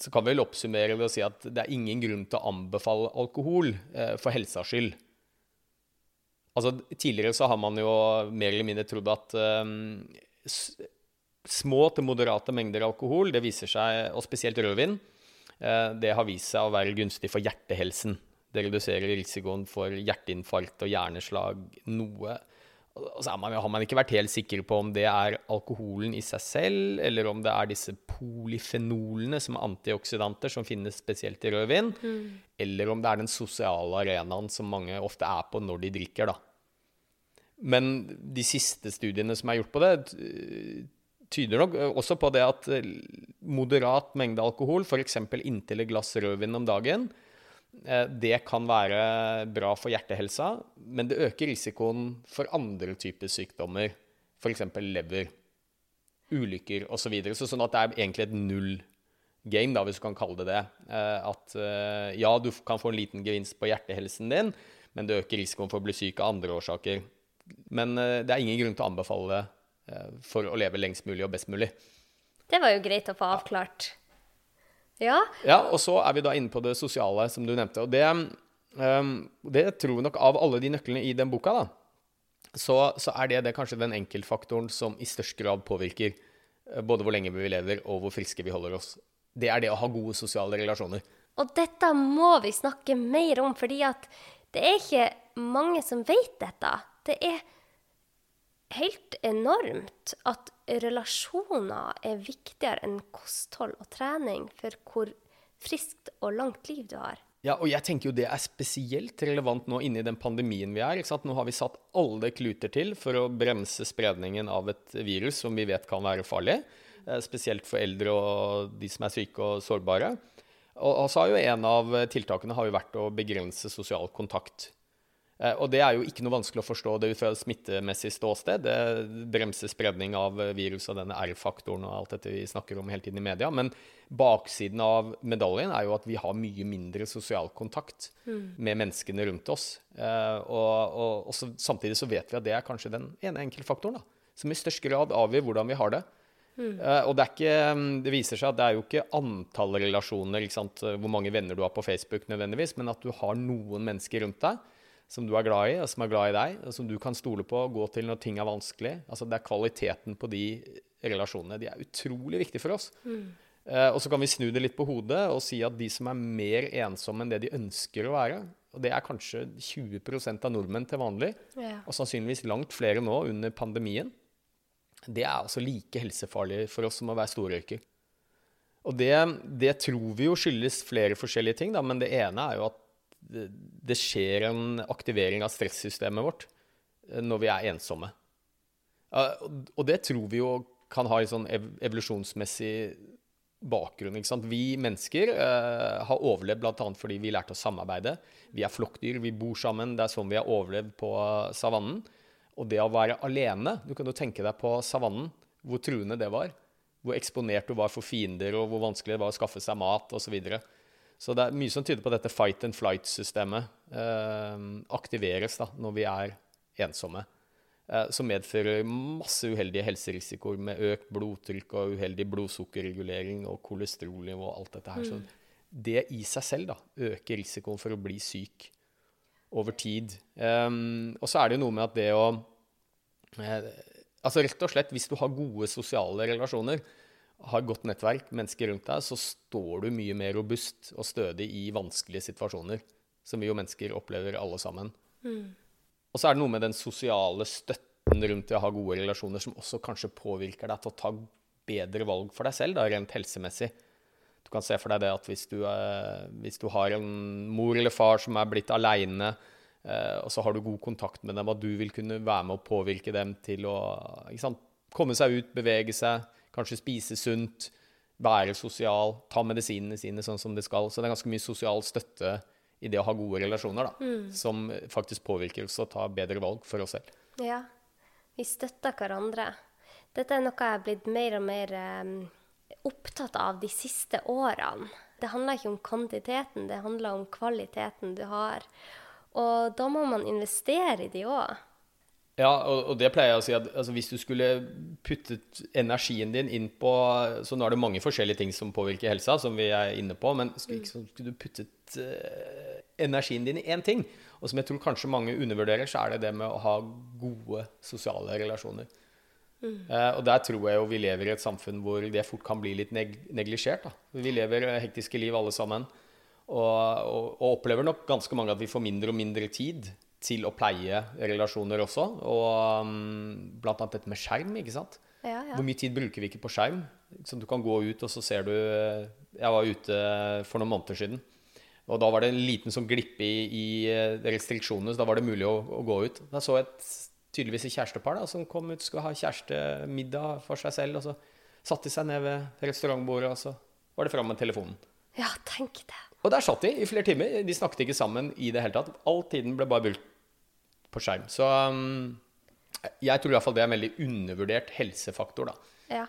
så kan vi vel oppsummere ved å si at det er ingen grunn til å anbefale alkohol uh, for helsas skyld. Altså, tidligere så har man jo mer eller mindre trodd at um, små til moderate mengder alkohol, det viser seg, og spesielt rødvin, uh, det har vist seg å være gunstig for hjertehelsen. Det reduserer risikoen for hjerteinfarkt og hjerneslag noe. Og så man, har man ikke vært helt sikker på om det er alkoholen i seg selv, eller om det er disse polyfenolene som er antioksidanter, som finnes spesielt i rødvin, mm. eller om det er den sosiale arenaen som mange ofte er på når de drikker, da. Men de siste studiene som er gjort på det, tyder nok også på det at moderat mengde alkohol, f.eks. inntil et glass rødvin om dagen, det kan være bra for hjertehelsa, men det øker risikoen for andre typer sykdommer, f.eks. lever, ulykker osv. Så videre. så sånn at det er egentlig et null game, da, hvis du kan kalle det det. Eh, at eh, ja, du kan få en liten gevinst på hjertehelsen din, men det øker risikoen for å bli syk av andre årsaker. Men det er ingen grunn til å anbefale det for å leve lengst mulig og best mulig. Det var jo greit å få avklart. Ja. Ja. Og så er vi da inne på det sosiale, som du nevnte. Og det, um, det tror vi nok av alle de nøklene i den boka, da, så, så, er det, det kanskje den enkeltfaktoren som i størst grad påvirker uh, både hvor lenge vi lever, og hvor friske vi holder oss. Det er det å ha gode sosiale relasjoner. Og dette må vi snakke mer om, fordi at det er ikke mange som vet dette. Det er helt enormt at relasjoner er viktigere enn kosthold og trening for hvor friskt og langt liv du har. Ja, og jeg tenker jo det er spesielt relevant nå inni den pandemien vi er. ikke sant? Nå har vi satt alle kluter til for å bremse spredningen av et virus som vi vet kan være farlig. Eh, spesielt for eldre og de som er syke og sårbare. Og så har jo en av tiltakene vært å begrense sosial kontakt. Eh, og det er jo ikke noe vanskelig å forstå det ut fra et smittemessig ståsted. Det bremser spredning av virus og denne R-faktoren og alt dette vi snakker om hele tiden i media. Men baksiden av medaljen er jo at vi har mye mindre sosial kontakt mm. med menneskene rundt oss. Eh, og, og, og så, samtidig så vet vi at det er kanskje den ene enkeltfaktoren da, som i størst grad avgjør hvordan vi har det. Mm. Uh, og det, ikke, det, viser seg at det er jo ikke antall relasjoner, ikke hvor mange venner du har på Facebook, nødvendigvis, men at du har noen mennesker rundt deg som du er glad i, og som er glad i deg, og som du kan stole på og gå til når ting er vanskelig. Altså, det er kvaliteten på de relasjonene. De er utrolig viktige for oss. Mm. Eh, og så kan vi snu det litt på hodet og si at de som er mer ensomme enn det de ønsker å være, og det er kanskje 20% av nordmenn til vanlig, yeah. og sannsynligvis langt flere nå under pandemien, det er altså like helsefarlig for oss som å være storrøyker. Og det, det, tror vi jo skyldes flere forskjellige ting, da, men det ene er jo at det skjer en aktivering av stressystemet vårt eh, når vi er ensomme. Og det tror vi jo kan ha en sånn evolusjonsmessig bakgrunn. Ikke sant? Vi mennesker uh, har overlevd bl.a. fordi vi lærte å samarbeide. Vi er flokkdyr, vi bor sammen. Det er sånn vi har overlevd på savannen. Og det å være alene Du kan jo tenke deg på savannen, hvor truende det var. Hvor eksponert du var for fiender, og hvor vanskelig det var å skaffe seg mat osv. Så, videre. Så det er mye som tyder på dette fight and flight-systemet eh, aktiveres da, når vi er ensomme. Eh, som medfører masse uheldige helserisikoer med økt blodtrykk og uheldig blodsukkerregulering og kolesterolnivå og alt dette her. Mm. Så det i seg selv da, øker risikoen for å bli syk over tid. Eh, og så er det jo noe med at det å eh, Altså rett og slett, hvis du har gode sosiale relasjoner, har godt nettverk, mennesker rundt deg, så står du mye mer robust og stødig i vanskelige situasjoner. Som vi jo mennesker opplever alle sammen. Mm. Og så er det noe med den sosiale støtten rundt det å ha gode relasjoner som også kanskje påvirker deg til å ta bedre valg for deg selv, da, rent helsemessig. Du kan se for deg det at hvis du, eh, hvis du har en mor eller far som er blitt aleine, eh, og så har du god kontakt med dem, at du vil kunne være med å påvirke dem til å sant, komme seg ut, bevege seg, Kanskje spise sunt, være sosial, ta medisinene sine sånn som det skal. Så det er ganske mye sosial støtte i det å ha gode relasjoner, da, mm. som faktisk påvirker oss å ta bedre valg for oss selv. Ja, vi støtter hverandre. Dette er noe jeg har blitt mer og mer um, opptatt av de siste årene. Det handler ikke om kvantiteten, det handler om kvaliteten du har. Og da må man investere i de òg. Ja, og, og, det pleier jeg å si at altså, hvis du skulle puttet energien din inn på Så nå er det mange forskjellige ting som påvirker helsa, som vi er inne på, men skulle, ikke, skulle du puttet uh, energien din i én ting, og som jeg tror kanskje mange undervurderer, så er det det med å ha gode sosiale relasjoner. Mm. Uh, og der tror jeg jo vi lever i et samfunn hvor det fort kan bli litt neg neglisjert. Da. Vi lever hektiske liv alle sammen, og, og, og opplever nok ganske mange at vi får mindre og mindre tid til å pleie relasjoner også. Og um, blant annet dette med skjerm. ikke sant? Ja, ja. Hvor mye tid bruker vi ikke på skjerm? Så du kan gå ut, og så ser du Jeg var ute for noen måneder siden. Og da var det en liten sånn glippe i, i eh, restriksjonene, så da var det mulig å, å gå ut. Da så jeg et, tydeligvis et kjærestepar da, som kom ut skulle ha kjærestemiddag for seg selv. Og så satte de seg ned ved restaurantbordet, og så var det fram med telefonen. Ja, tenk det. Og der satt de i flere timer. De snakket ikke sammen i det hele tatt. All tiden ble bare brukt på skjerm. Så um, jeg tror iallfall det er en veldig undervurdert helsefaktor. da. Ja.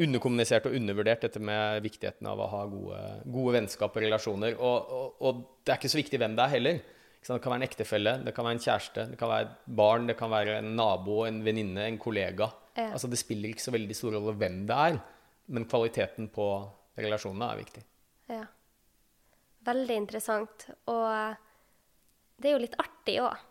Underkommunisert og undervurdert dette med viktigheten av å ha gode, gode vennskap og relasjoner. Og, og, og, det er ikke så viktig hvem det er heller. Det kan være en ektefelle, det kan være en kjæreste, det kan være et barn, det kan være en nabo, en venninne, en kollega. Ja. Altså Det spiller ikke så veldig stor rolle hvem det er, men kvaliteten på relasjonene er viktig. Ja. Veldig interessant. Og det er jo litt artig òg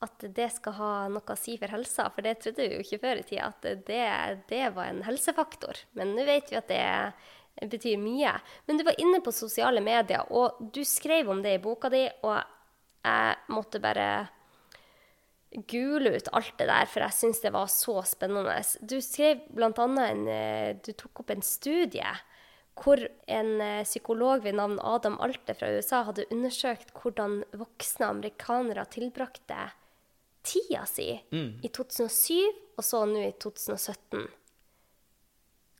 at det skal ha noe å si for helsa. For det trodde vi jo ikke før i tida, at det, det var en helsefaktor. Men nå vet vi at det betyr mye. Men du var inne på sosiale medier, og du skrev om det i boka di, og jeg måtte bare gule ut alt det der, for jeg syns det var så spennende. Du skrev bl.a. en Du tok opp en studie hvor en eh, psykolog ved navn Adam Alte fra USA hadde undersøkt hvordan voksne amerikanere tilbrakte tida si mm. i 2007, og så nå i 2017.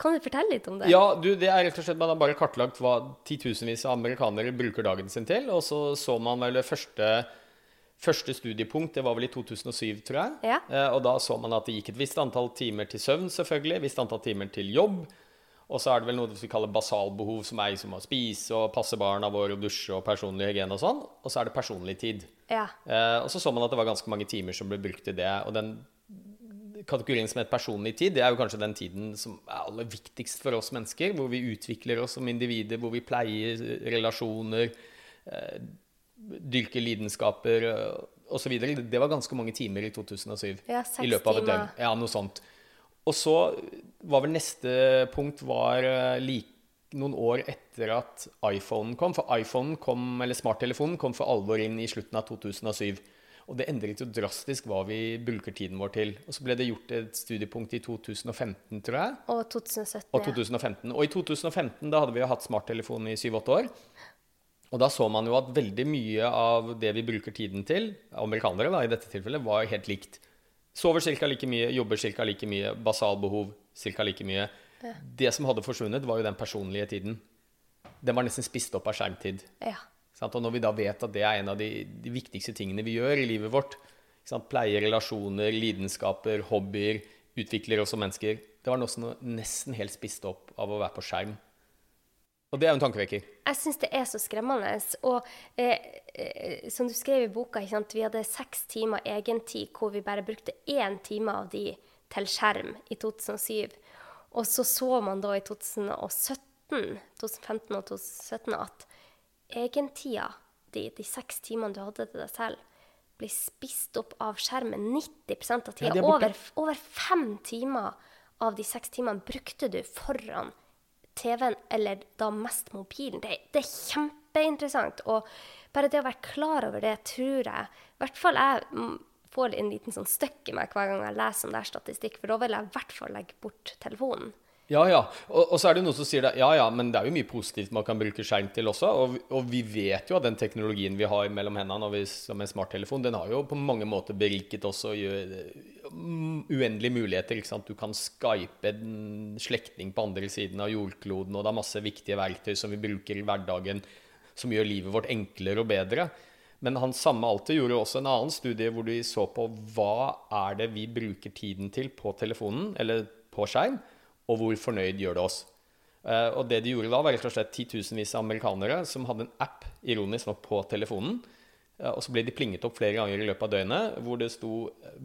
Kan du fortelle litt om det? Ja, du, det er rett og slett Man har bare kartlagt hva titusenvis av amerikanere bruker dagen sin til. Og så så man vel det første Første studiepunkt det var vel i 2007, tror jeg. Ja. Eh, og da så man at det gikk et visst antall timer til søvn, selvfølgelig. Et visst antall timer til jobb. Og så er det vel noe vi kaller basalbehov, som er som å spise og passe barna våre og dusje og personlig hygiene og sånn. Og så er det personlig tid. Ja. Eh, og så så man at det var ganske mange timer som ble brukt til det. Og den kategorien som het personlig tid, det er jo kanskje den tiden som er aller viktigst for oss mennesker. Hvor vi utvikler oss som individer, hvor vi pleier relasjoner, eh, dyrker lidenskaper eh, osv. Det var ganske mange timer i 2007. Ja, seks I løpet av et døgn. Ja, noe sånt. Og så var vel neste punkt var eh, lik, noen år etter at iPhonen kom. For iPhone kom, eller smarttelefonen kom for alvor inn i slutten av 2007. Og det endret jo drastisk hva vi bruker tiden vår til. Og så ble det gjort et studiepunkt i 2015, tror jeg. Og 2017. Og ja. 2015. Og i 2015 da hadde vi jo hatt smarttelefon i 7-8 år. Og da så man jo at veldig mye av det vi bruker tiden til, amerikanere da, i dette tilfellet, var helt likt. Sover ca. like mye, jobber ca. like mye, basalbehov ca. like mye. Det som hadde forsvunnet, var jo den personlige tiden. Den var nesten spist opp av skjermtid. Ja. Sant? Og når vi da vet at det er en av de, de viktigste tingene vi gjør i livet vårt, pleie relasjoner, lidenskaper, hobbyer, utvikler oss som mennesker Det var noe som nesten helt spist opp av å være på skjerm. Og det er jo en tankevekker. Jeg syns det er så skremmende. Og eh, eh, som du skrev i boka, vi hadde seks timer egentid hvor vi bare brukte én time av de til skjerm i 2007. Og så så man da i 2017, 2015 og 2017 at egentida di, de seks timene du hadde til deg selv, ble spist opp av skjermen 90% av Ja, tida. er over, over fem timer av de seks timene brukte du foran TV-en, eller da mest mobilen. Det, det er kjempeinteressant. Og bare det å være klar over det, tror jeg I hvert fall jeg får en liten sånn støkk i meg hver gang jeg leser om det er statistikk, for da vil jeg i hvert fall legge bort telefonen. Ja, ja. Og, og så er det noen som sier det. Ja, ja, men det er jo mye positivt man kan bruke skjerm til også. Og, og vi vet jo at den teknologien vi har mellom hendene vi, som en smarttelefon, den har jo på mange måter beriket oss og gjør mm, uendelige muligheter. ikke sant? Du kan skype en slektning på andre siden av jordkloden, og det er masse viktige verktøy som vi bruker i hverdagen som gjør livet vårt enklere og bedre. Men han samme alltid gjorde også en annen studie hvor de så på hva er det vi bruker tiden til på telefonen, eller på skjerm, og hvor fornøyd gjør det oss. Eh, og det de gjorde da, var rett og slett titusenvis av amerikanere som hadde en app ironisk nok på telefonen. Eh, og så ble de plinget opp flere ganger i løpet av døgnet hvor det sto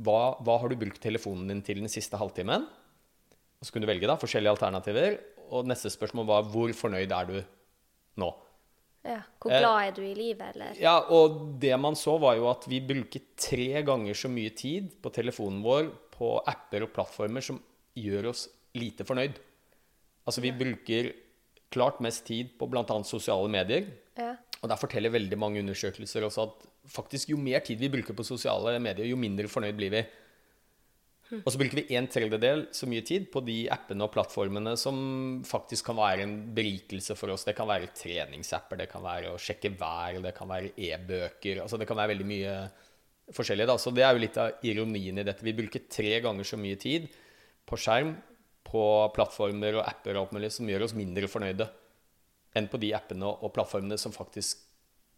hva, hva har du brukt telefonen din til den siste halvtimen? Og så kunne du velge da, forskjellige alternativer. Og neste spørsmål var hvor fornøyd er du nå? Ja. Hvor glad er du i livet, eller? Ja, og det man så var jo at vi bruker tre ganger så mye tid på telefonen vår på apper og plattformer som gjør oss lite fornøyd. Altså vi bruker klart mest tid på bl.a. sosiale medier. Ja. Og der forteller veldig mange undersøkelser også at faktisk jo mer tid vi bruker på sosiale medier, jo mindre fornøyd blir vi. Og så bruker vi en tredjedel så mye tid på de appene og plattformene som faktisk kan være en berikelse for oss. Det kan være treningsapper, det kan være å sjekke vær, det kan være e-bøker. altså Det kan være veldig mye forskjellig. da, Så det er jo litt av ironien i dette. Vi bruker tre ganger så mye tid på skjerm, på plattformer og apper og mulig som gjør oss mindre fornøyde enn på de appene og plattformene som faktisk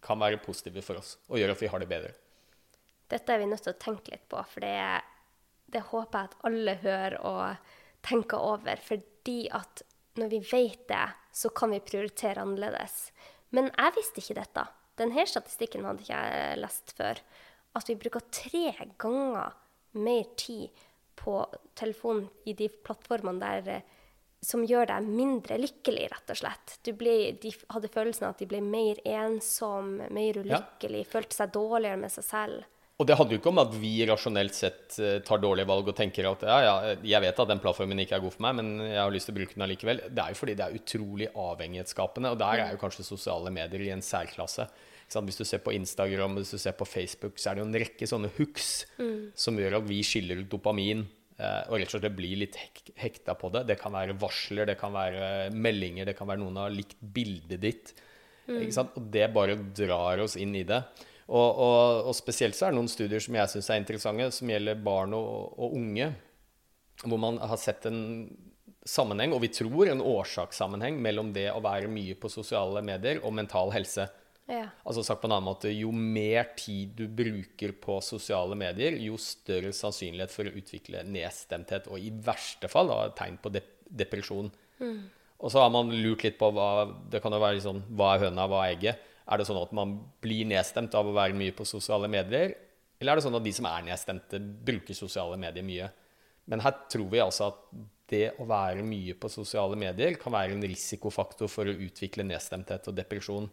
kan være positive for oss og gjør at vi har det bedre. Dette er vi nødt til å tenke litt på, for det, det håper jeg at alle hører og tenker over. Fordi at når vi vet det, så kan vi prioritere annerledes. Men jeg visste ikke dette. Denne statistikken hadde ikke jeg lest før. At vi bruker tre ganger mer tid på telefonen i de plattformene der eh, som gjør deg mindre lykkelig, rett og slett. Du ble, de hadde følelsen av at de ble mer ensom, mer ulykkelig, følte seg dårligere med seg selv. Og det handler jo ikke om at vi rasjonelt sett eh, tar dårlige valg og tenker at ja, ja, jeg vet at den plattformen ikke er god for meg, men jeg har lyst til å bruke den allikevel. Det er jo fordi det er utrolig avhengighetsskapende, og der er jo kanskje sosiale medier i en særklasse. Hvis du ser på Instagram hvis du ser på Facebook, så er det jo en rekke sånne hooks som gjør at vi skiller ut dopamin. eh, Og rett og slett blir litt hek hekta på det. Det kan være varsler, det kan være meldinger, det kan være noen har likt bildet ditt. Sant? Og det bare drar oss inn i det. Og, og, og spesielt så er det noen studier som jeg syns er interessante, som gjelder barn og, og unge. Hvor man har sett en sammenheng, og vi tror en årsakssammenheng, mellom det å være mye på sosiale medier og mental helse. Ja. Altså sagt på en annen måte, Jo mer tid du bruker på sosiale medier, jo større sannsynlighet for å utvikle nedstemthet, og i verste fall da, tegn på dep depresjon. Og så har man lurt litt på hva det kan jo være sånn, hva er høna, hva er egget. Er det sånn at man blir nedstemt av å være mye på sosiale medier? Eller er det sånn at de som er nedstemte, bruker sosiale medier mye? Men her tror vi altså at det å være mye på sosiale medier kan være en risikofaktor for å utvikle nedstemthet og depresjon.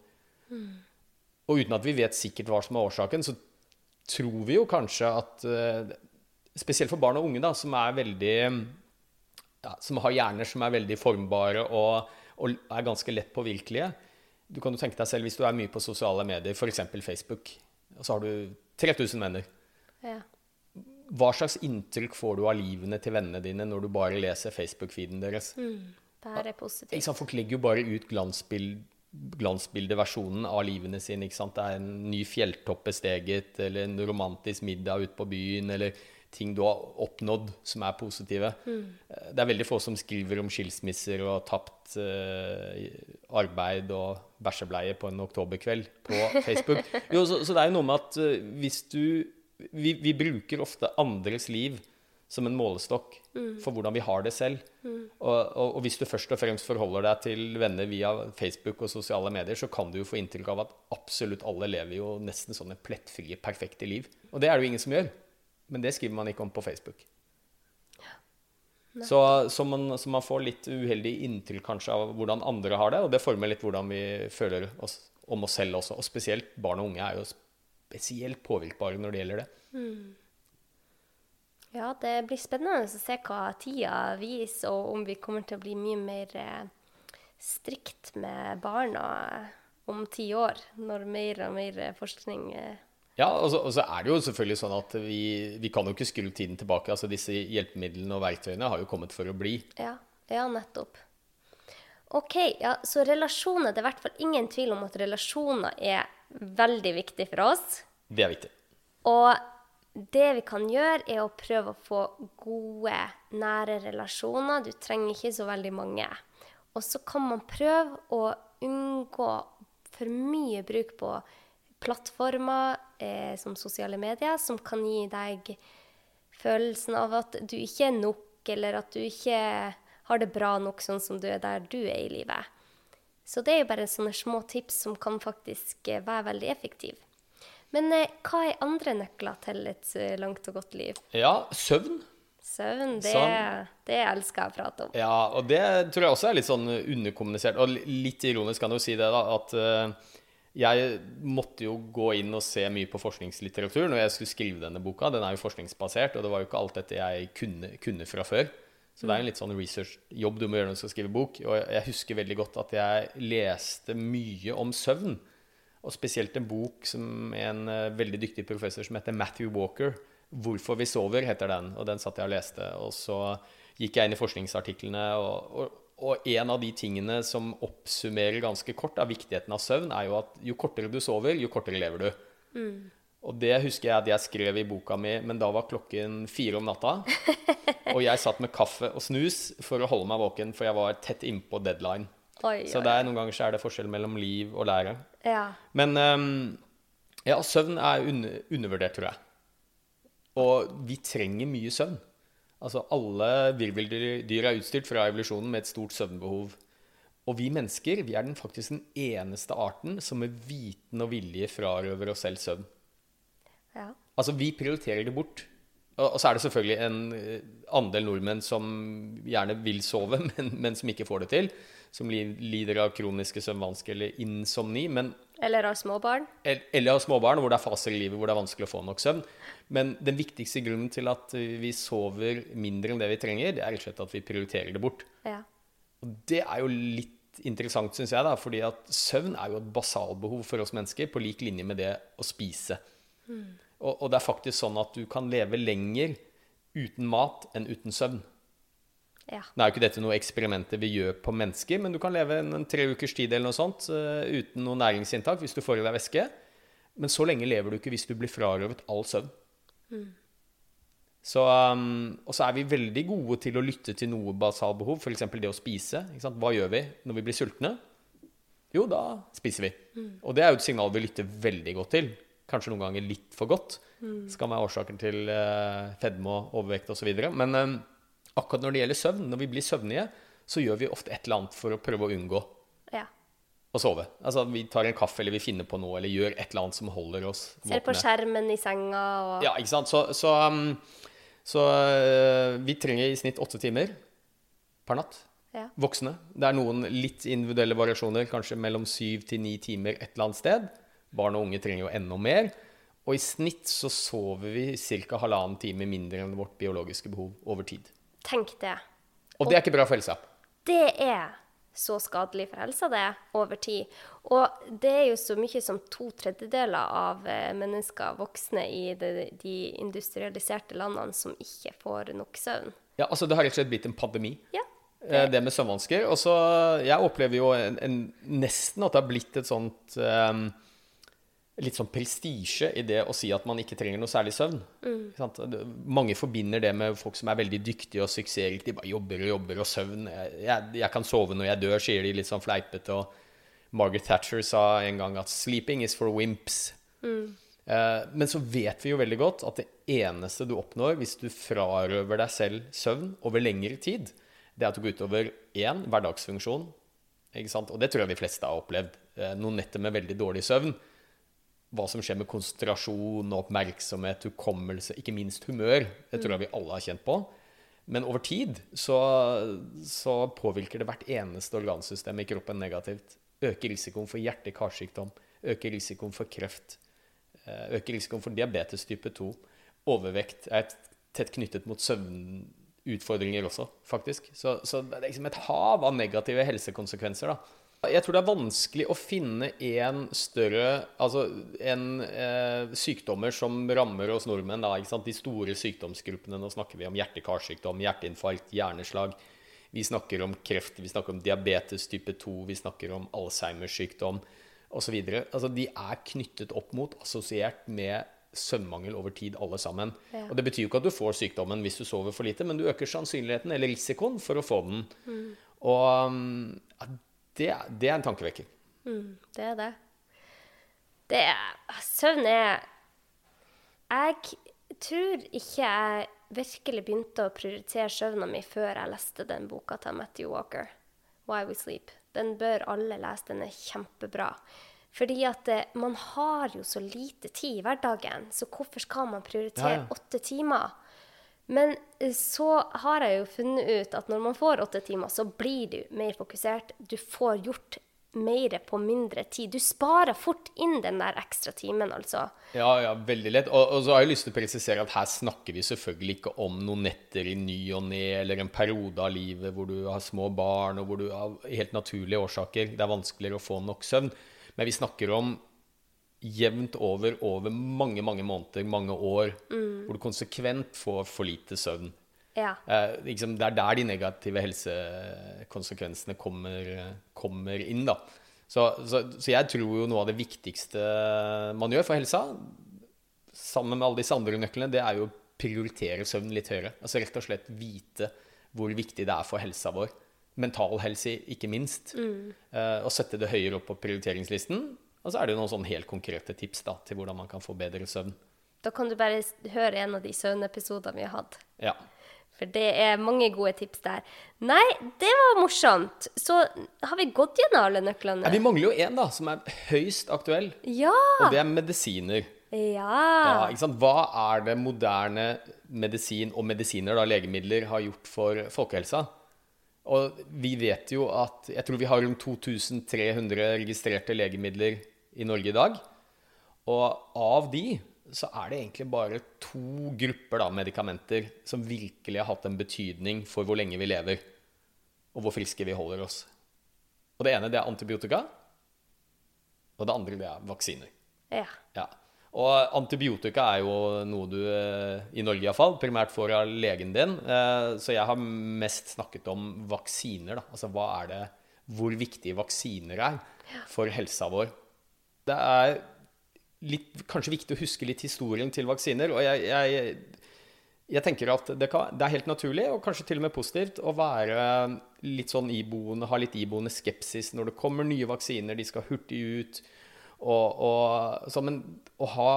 Og uten at vi vet sikkert hva som er årsaken, så tror vi jo kanskje at eh, Spesielt for barn og unge, da, som er veldig ja, Som har hjerner som er veldig formbare og, og er ganske lett påvirkelige. Du kan jo tenke deg selv hvis du er mye på sosiale medier, f.eks. Facebook, og så har du 3000 venner. Ja. Hva slags inntrykk får du av livene til vennene dine når du bare leser Facebook-feeden deres? Det her er positivt. Ikke sant? Folk legger jo bare ut glansbild, glansbildeversjonen av livene sine. Ikke sant? Det er en ny fjelltopp besteget, eller en romantisk middag ute på byen, eller ting du har oppnådd som er positive. Mm. Det er veldig få som skriver om skilsmisser og tapt eh, arbeid og bæsjebleie på en oktoberkveld på Facebook. Jo, så, så det er jo noe med at eh, hvis du vi, vi bruker ofte andres liv som en målestokk for hvordan vi har det selv. Og, og, og hvis du først og fremst forholder deg til venner via Facebook og sosiale medier, så kan du jo få inntrykk av at absolutt alle lever jo nesten sånne plettfrie, perfekte liv. Og det er det jo ingen som gjør. Men det skriver man ikke om på Facebook. Så, så, man, så man får litt uheldig inntrykk kanskje av hvordan andre har det, og det former litt hvordan vi føler oss om oss selv også. Og spesielt barn og unge er jo spesielt påvirkbare når det gjelder det. Ja, det blir spennende å se hva tida viser, og om vi kommer til å bli mye mer eh, strikt med barna om ti år, når mer og mer forskning eh, Ja, og så, og så er det jo selvfølgelig sånn at vi, vi kan jo ikke skru tiden tilbake. altså Disse hjelpemidlene og verktøyene har jo kommet for å bli. Ja, ja, nettopp. OK, ja, så relasjoner Det er i hvert fall ingen tvil om at relasjoner er veldig viktig for oss. Det er viktig. Og det vi kan gjøre, er å prøve å få gode, nære relasjoner. Du trenger ikke så veldig mange. Og så kan man prøve å unngå for mye bruk på plattformer eh, som sosiale medier, som kan gi deg følelsen av at du ikke er nok, eller at du ikke har det bra nok sånn som du er der du er i livet. Så det er jo bare sånne små tips som kan faktisk eh, være veldig effektive. Men eh, hva er andre nøkler til et eh, langt og godt liv? Ja, søvn. Søvn, det, Sånn. det elsker jeg å prate om. Ja, og det tror jeg også er litt sånn underkommunisert. Og litt ironisk kan du si det, da, at eh, jeg måtte jo gå inn og se mye på forskningslitteratur når jeg skulle skrive denne boka. Den er jo forskningsbasert, og det var jo ikke alt dette jeg kunne, kunne fra før. Så det er en litt sånn researchjobb du må gjøre når du skal skrive bok. Og jeg husker veldig godt at jeg leste mye om søvn. Og spesielt en bok som en eh, veldig dyktig professor som heter Matthew Walker. 'Hvorfor vi sover' heter den, og den satt jeg og leste. Og så gikk jeg inn i forskningsartiklene, og, og en av de tingene som oppsummerer ganske kort av viktigheten av søvn, er jo at jo kortere du sover, jo kortere lever du. Og det husker jeg at jeg skrev i boka mi, men da var klokken fire om natta. Og jeg satt med kaffe og snus for å holde meg våken, for jeg var tett innpå deadline. Oi, Så er, noen ganger så er det forskjell mellom liv og lære. Ja. Men um, ja, søvn er un undervurdert, tror jeg. Og vi trenger mye søvn. Altså Alle virveldyr er utstyrt fra evolusjonen med et stort søvnbehov. Og vi mennesker vi er den faktisk den eneste arten som med viten og vilje frarøver oss selv søvn. ja. Altså, vi prioriterer det bort. Og og så er det selvfølgelig en eh, andel nordmenn som gjerne vil sove, men, men som ikke får det til. Som lider av kroniske søvnvansker eller insomni. Men Eller har småbarn. eller har småbarn hvor det er faser i livet hvor det er vanskelig å få nok søvn. Men den viktigste grunnen til at vi sover mindre enn det vi trenger, det er rett og slett at vi prioriterer det bort. Ja. Og det er jo litt interessant, syns jeg, da, fordi at søvn er jo et basalbehov for oss mennesker, på lik linje med det å spise. Og, og det er faktisk sånn at du kan leve lenger uten mat enn uten søvn. Ja. Nå er jo ikke dette noe eksperimenter vi gjør på mennesker, men du kan leve en, en tre ukers tid eller noe sånt eh, uten noe næringsinntak hvis du får i deg væske. Men så lenge lever du ikke hvis du blir frarøvet all søvn. Så, um, og så er vi veldig gode til å lytte til noe basalbehov, f.eks. det å spise. Ikke sant? Hva gjør vi når vi blir sultne? jo, da spiser vi. Og det er jo et signal vi lytter veldig godt til. Kanskje noen ganger litt for godt. Skal være årsaken til uh, fedme og overvekt osv. Men eh, akkurat når det gjelder søvn, når vi blir søvnige, så gjør vi ofte et eller annet for å prøve å unngå Ja. å sove. Altså vi tar en kaffe, eller vi finner på noe, eller gjør et eller annet som holder oss Ser på skjermen i senga og Ja, ikke sant. Så, så, um, så uh, vi trenger i snitt åtte timer per natt. Ja. Voksne. Det er noen litt individuelle variasjoner, kanskje mellom syv til ni timer et eller annet sted. Barn og unge trenger jo enda mer. Og i snitt så sover vi ca. halvannen time mindre enn vårt biologiske behov over tid. Tenk det. Og det er ikke bra for helsa. Det er så skadelig for helsa, det, over tid. Og det er jo så mye som to tredjedeler av eh, mennesker, voksne i de, de industrialiserte landene, som ikke får nok søvn. Ja, altså Det har rett og slett blitt en pandemi. Ja. Det, Det med søvnvansker. Og så Jeg opplever jo en, en, nesten at det har blitt et sånt um, Litt sånn prestisje i det å si at man ikke trenger noe særlig søvn. Sant? Mange forbinder det med folk som er veldig dyktige og suksessrike. De bare jobber og jobber, og søvn jeg, jeg, jeg kan sove når jeg dør, sier de litt sånn fleipete. Og Margaret Thatcher sa en gang at 'sleeping is for wimps'. Eh, men så vet vi jo veldig godt at det eneste du oppnår hvis du frarøver deg selv søvn over lengre tid, det er at du går utover én hverdagsfunksjon. Ikke sant? Og det tror jeg de fleste har opplevd. Eh, noen netter med veldig dårlig søvn. Hva som skjer med konsentrasjon oppmerksomhet, hukommelse, ikke minst humør. Det tror jeg vi alle har kjent på. Men over tid så, så påvirker det hvert eneste organsystem i kroppen negativt. Øker risikoen for hjerte-karsykdom, øker risikoen for kreft, eh, øker risikoen for diabetes type 2. Overvekt er tett knyttet mot søvnutfordringer også, faktisk. Så, så det er liksom et hav av negative helsekonsekvenser, da. Jeg tror det er vanskelig å finne en større Altså en eh, sykdommer som rammer oss nordmenn, da, de store sykdomsgruppene. Nå snakker vi om hjerte-karsykdom, hjerteinfarkt, hjerneslag. Vi snakker om kreft, vi snakker om diabetes type 2, vi snakker om Alzheimer-sykdom osv. Altså, de er knyttet opp mot, assosiert med søvnmangel over tid, alle sammen. Ja. Og Det betyr jo ikke at du får sykdommen hvis du sover for lite, men du øker sannsynligheten eller risikoen for å få den. Og um, ja, det, det er en tankevekker. Mm, det er det. Det er Søvn er Jeg tror ikke jeg virkelig begynte å prioritere søvna mi før jeg leste den boka til Matthew Walker, 'Why We Sleep'. Den bør alle lese. Den er kjempebra. Fordi at eh, man har jo så lite tid i hverdagen, så hvorfor skal man prioritere åtte Ja, ja. timer? Men eh, så har jeg jo funnet ut at når man får åtte timer, så blir du mer fokusert. Du får gjort mer på mindre tid. Du sparer fort inn den der ekstra timen, altså. Ja, ja, veldig lett. Og, og så har jeg lyst til å presisere at her snakker vi selvfølgelig ikke om noen netter i ny og ne, eller en periode av livet hvor du har små barn, og hvor du av helt naturlige årsaker det er vanskeligere å få nok søvn. Men vi snakker om jevnt over over mange, mange måneder, mange år, hvor du konsekvent får for lite søvn. Ja. Eh, liksom, det er der de negative helsekonsekvensene kommer, kommer inn. Da. Så, så, så jeg tror jo noe av det viktigste man gjør for helsa, sammen med alle disse andre nøklene, det er jo å prioritere søvn litt høyere. Altså rett og slett vite hvor viktig det er for helsa vår. Mental helse, ikke minst. Eh, og sette det høyere opp på prioriteringslisten. Og så er det jo noen sånn helt konkrete tips da, til hvordan man kan få bedre søvn. Da kan du bare høre en av de søvnepisodene vi har hatt. Ja. For det er mange gode tips der. Nei, det var morsomt. Så har vi gått gjennom alle nøklene? Ja, vi mangler jo én, da, som er høyst aktuell. Ja! Og det er medisiner. Ja, Ja. Hva er det moderne medisin og medisiner, da, legemidler, har gjort for folkehelsa? Og vi vet jo at Jeg tror vi har rundt 2300 registrerte legemidler i Norge i dag. Og av de så er det egentlig bare to grupper da, medikamenter som virkelig har hatt en betydning for hvor lenge vi lever, og hvor friske vi holder oss. Og det ene det er antibiotika, og det andre det er vaksiner. ja. Ja. Og antibiotika er jo noe du, eh, i Norge iallfall, primært får av legen din. Eh, Så jeg har mest snakket om vaksiner. Da. Altså hva er det Hvor viktige vaksiner er for helsa vår. Det er litt, kanskje viktig å huske litt historien til vaksiner. Og jeg, jeg Jeg tenker at det, kan, det, er helt naturlig, og kanskje til og med positivt, å være litt sånn iboende, ha litt iboende skepsis når det kommer nye vaksiner, de skal hurtig ut. Og, og, så, men å ha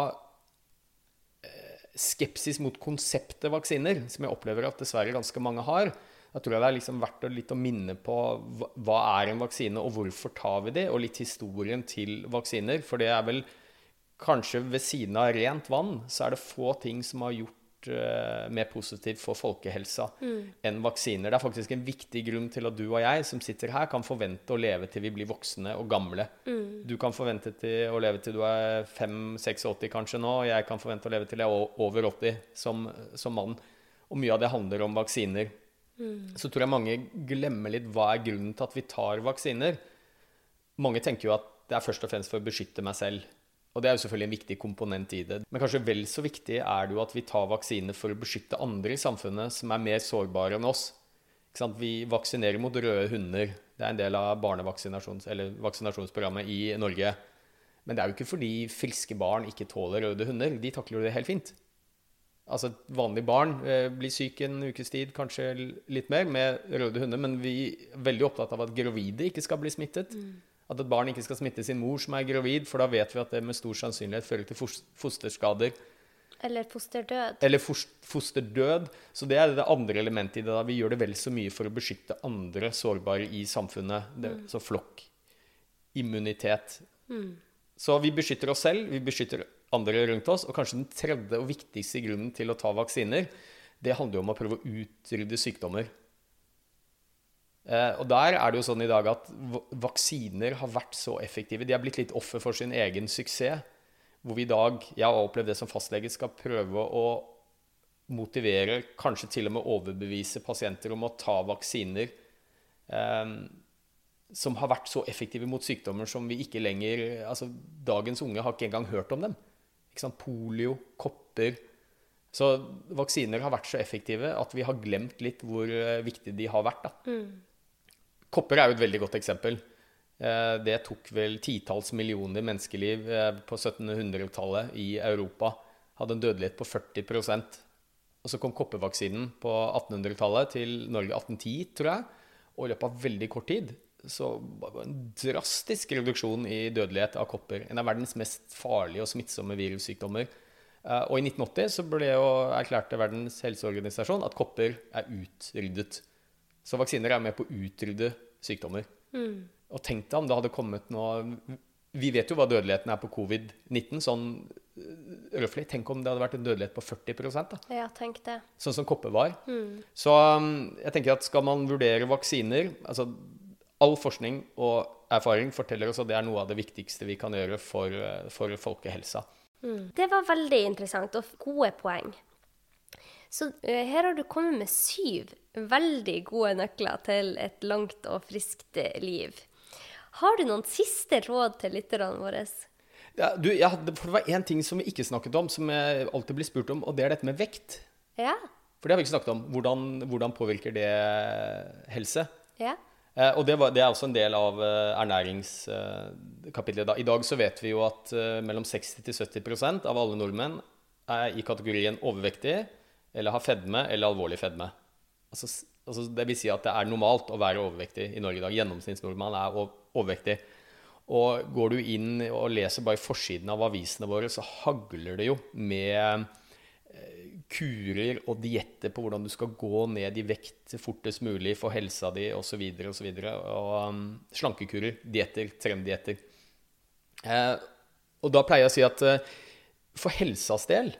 eh, skepsis mot konseptet vaksiner, som jeg opplever at dessverre ganske mange har, da tror jeg det er liksom verdt å, litt å minne på hva, hva er en vaksine, og hvorfor tar vi det, og litt historien til vaksiner. For det er vel kanskje ved siden av rent vann, så er det få ting som har gjort uh, mer positivt for folkehelsa mm. enn vaksiner. Det er faktisk en viktig grunn til at du og jeg som sitter her, kan forvente å leve til vi blir voksne og gamle. Mm. Du kan forvente til å leve til du er 5-86 kanskje nå, og jeg kan forvente å leve til jeg er over 80 som, som mann. Og mye av det handler om vaksiner. Mm. Så tror jeg mange glemmer litt hva er grunnen til at vi tar vaksiner. Mange tenker jo at det er først og fremst for å beskytte meg selv. Og det er jo selvfølgelig en viktig komponent i det. Men kanskje vel så viktig er det jo at vi tar vaksiner for å beskytte andre i samfunnet som er mer sårbare enn oss. Vi vaksinerer mot røde hunder. Det er en del av vaksinasjonsprogrammet i Norge. Men det er jo ikke fordi friske barn ikke tåler røde hunder. De takler det helt fint. Altså et vanlig barn eh, blir syk en ukes tid, kanskje litt mer, med røde hunder. Men vi er veldig opptatt av at gravide ikke skal bli smittet. Mm. At et barn ikke skal smitte sin mor som er gravid, for da vet vi at det med stor sannsynlighet fører til fosterskader. Eller fosterdød. Eller fosterdød. Så det er det andre elementet i det. da. Vi gjør det vel så mye for å beskytte andre sårbare i samfunnet. Det, mm. Så flokk. Immunitet. Mm. Så vi beskytter oss selv, vi beskytter andre rundt oss. Og kanskje den tredje og viktigste grunnen til å ta vaksiner, det handler jo om å prøve å utrydde sykdommer. Eh, og der er det jo sånn i dag at vaksiner har vært så effektive. De har blitt litt offer for sin egen suksess. Hvor vi i dag, jeg har opplevd det som fastlege, skal prøve å motivere, kanskje til og med overbevise pasienter om å ta vaksiner eh, som har vært så effektive mot sykdommer som vi ikke lenger altså Dagens unge har ikke engang hørt om dem. Polio, kopper. Så vaksiner har vært så effektive at vi har glemt litt hvor viktig viktige de har vært. Mm. Kopper er jo et veldig godt eksempel. Eh, det tok vel titalls millioner menneskeliv eh, på 1700-tallet i Europa. Hadde en dødelighet på 40% Og så kom koppervaksinen på 1800-tallet til Norge 1810, tror jeg. Og i løpet av veldig kort tid så var det en drastisk reduksjon i dødelighet av kopper. En av verdens mest farlige og smittsomme virussykdommer. Eh, og i 1980 så ble jo erklærte Verdens helseorganisasjon at kopper er utryddet. Så vaksiner er med på å utrydde sykdommer. Mm. Og tenk deg om det hadde kommet noe Vi vet jo hva dødeligheten er på covid-19, sånn røflig. Tenk om det hadde vært en dødelighet på 40 da. Ja, tenk det. Sånn som kopper var. Mm. Så um, jeg tenker at skal man vurdere vaksiner altså All forskning og erfaring forteller oss at det er noe av det viktigste vi kan gjøre for, eh, for folkehelsa. Mm. Det var veldig interessant og gode poeng. Så uh, her har du kommet med syv veldig gode nøkler til et langt og friskt liv. Har du noen siste råd til lytterne våre? Ja, du, ja, for det var én ting som vi ikke snakket om, som jeg alltid blir spurt om, og det er dette med vekt. Ja. For det har vi ikke snakket om. Hvordan, hvordan påvirker det helse? Ja. Eh, og det, var, det, er også en del av ernæringskapitlet. ernæringskapitlet. I dag så vet vi jo at eh, mellom 60-70% av alle nordmenn er i kategorien overvektige eller har fedme eller alvorlig fedme. Altså, altså, det vil si at det er normalt å være overvektig i Norge i dag. Gjennomsnittsnordmann er overvektig. Og går du inn og leser bare forsiden av avisene våre, så hagler det jo med eh, kurer og dietter på hvordan du skal gå ned i vekt fortest mulig for helsa di osv. Og, så videre, og, og um, slankekurer, dietter, trendietter. Eh, og da pleier jeg å si at eh, for helsas del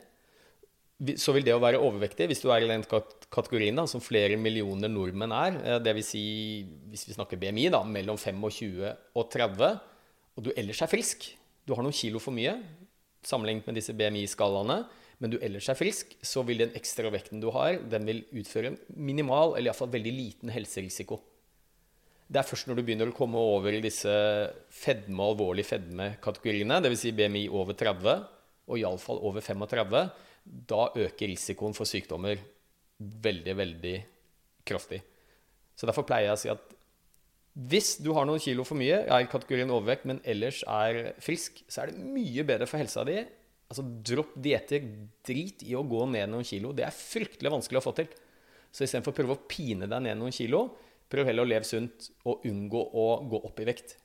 så vil det å være overvektig, hvis du er i den kategorien da, som flere millioner nordmenn er, eh, dvs. Si, hvis vi snakker BMI, da, mellom 25 og 30, og du ellers er frisk Du har noen kilo for mye sammenlignet med disse BMI-skalaene, men du ellers er frisk, så vil den ekstra vekten du har, den vil utføre en minimal, eller iallfall veldig liten helserisiko. Det er først når du begynner å komme over i disse fedme- og alvorlig fedme-kategoriene, dvs. Si BMI over 30, og iallfall over 35, da øker risikoen for sykdommer veldig, veldig kraftig. Så derfor pleier jeg å si at hvis du har noen kilo for mye, er kategorien overvekt, men ellers er frisk, så er det mye bedre for helsa di Altså, dropp dietter. Drit i å gå ned noen kilo. Det er fryktelig vanskelig å få til. Så istedenfor å prøve å pine deg ned noen kilo, prøv heller å leve sunt og unngå å gå opp i vekt.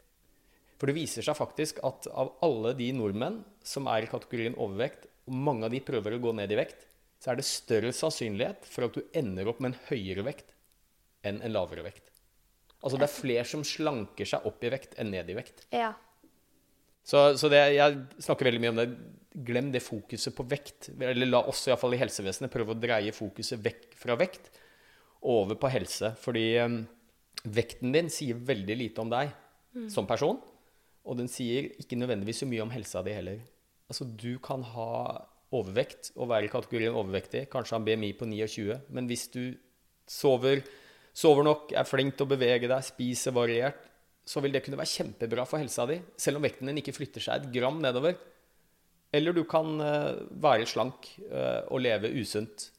For det viser seg faktisk at av alle de nordmenn som er i kategorien overvekt, og mange av de prøver å gå ned i vekt, så er det større sannsynlighet for at du ender opp med en høyere vekt enn en lavere vekt. Altså det er flere som slanker seg opp i vekt enn ned i vekt. Ja. Så, så det, jeg snakker veldig mye om det. Glem det fokuset på vekt. Eller la oss i, fall i helsevesenet prøve å dreie fokuset vekk fra vekt over på helse. Fordi um, vekten din sier veldig lite om deg mm. som person. Og den sier ikke nødvendigvis så mye om helsa di heller. Altså, du kan ha overvekt og være i kategorien overvektig, kanskje ha en BMI på 29, men hvis du sover, sover nok, er flink til å bevege deg, spiser variert, så vil det kunne være kjempebra for helsa di, selv om vekten din ikke flytter seg et gram nedover. Eller du kan uh, være slank uh, og leve usunt.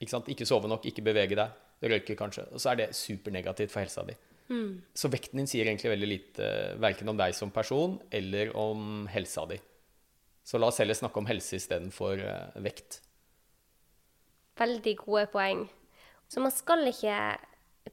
Ikke, ikke, sove nok, ikke bevege deg, røyke kanskje. Og så er det supernegativt for helsa di. Mm. Så vekten din sier egentlig veldig lite verken om deg som person eller om helsa di. Så la oss heller snakke om helse istedenfor uh, vekt. Veldig gode poeng. Så man skal ikke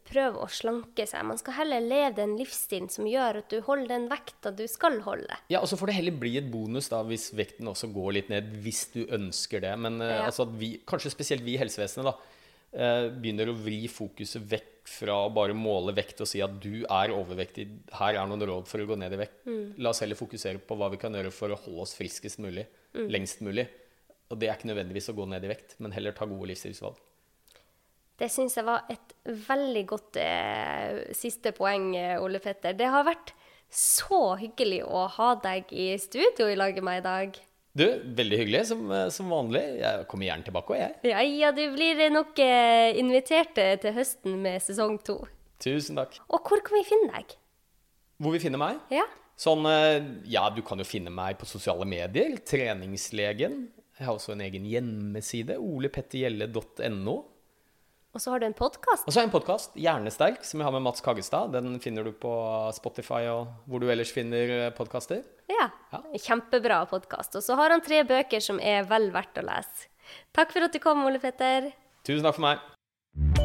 prøve å slanke seg. Man skal heller leve den livsstilen som gjør at du holder den vekta du skal holde. Ja, og så får det heller bli et bonus da, hvis vekten også går litt ned, hvis du ønsker det. Men uh, ja. altså vi, kanskje spesielt vi i helsevesenet da, uh, begynner å vri fokuset vekk fra å bare måle vekt og si at du er overvektig, her er noen råd for å gå ned i vekt. Mm. La oss heller fokusere på hva vi kan gjøre for å holde oss friskest mulig, mm. lengst mulig. Og det er ikke nødvendigvis å gå ned i vekt, men heller ta gode livsstilsvalg. Det syns jeg var et veldig godt eh, siste poeng, eh, Ole Petter. Det har vært så hyggelig å ha deg i studio i lag med meg i dag. Du, veldig hyggelig, som, eh, som, vanlig. Jeg kommer gjerne tilbake òg, jeg. Ja, ja, du blir nok eh, invitert eh, til høsten med sesong to. Tusen takk. Og hvor kan vi finne deg? Hvor vi finner meg? Ja. Sånn, ja, du kan jo finne meg på sosiale medier. Treningslegen. Jeg har også en egen hjemmeside. olepettergjelle.no. Og så har du en podkast? Og så har jeg en podkast, Hjernesterk, som jeg har med Mats Kaggestad. Den finner du på Spotify og hvor du ellers finner eh, podkaster. Ja. ja. Kjempebra podkast. Og så har han tre bøker som er vel verdt å lese. Takk for at du kom, Ole Petter. Tusen takk for meg.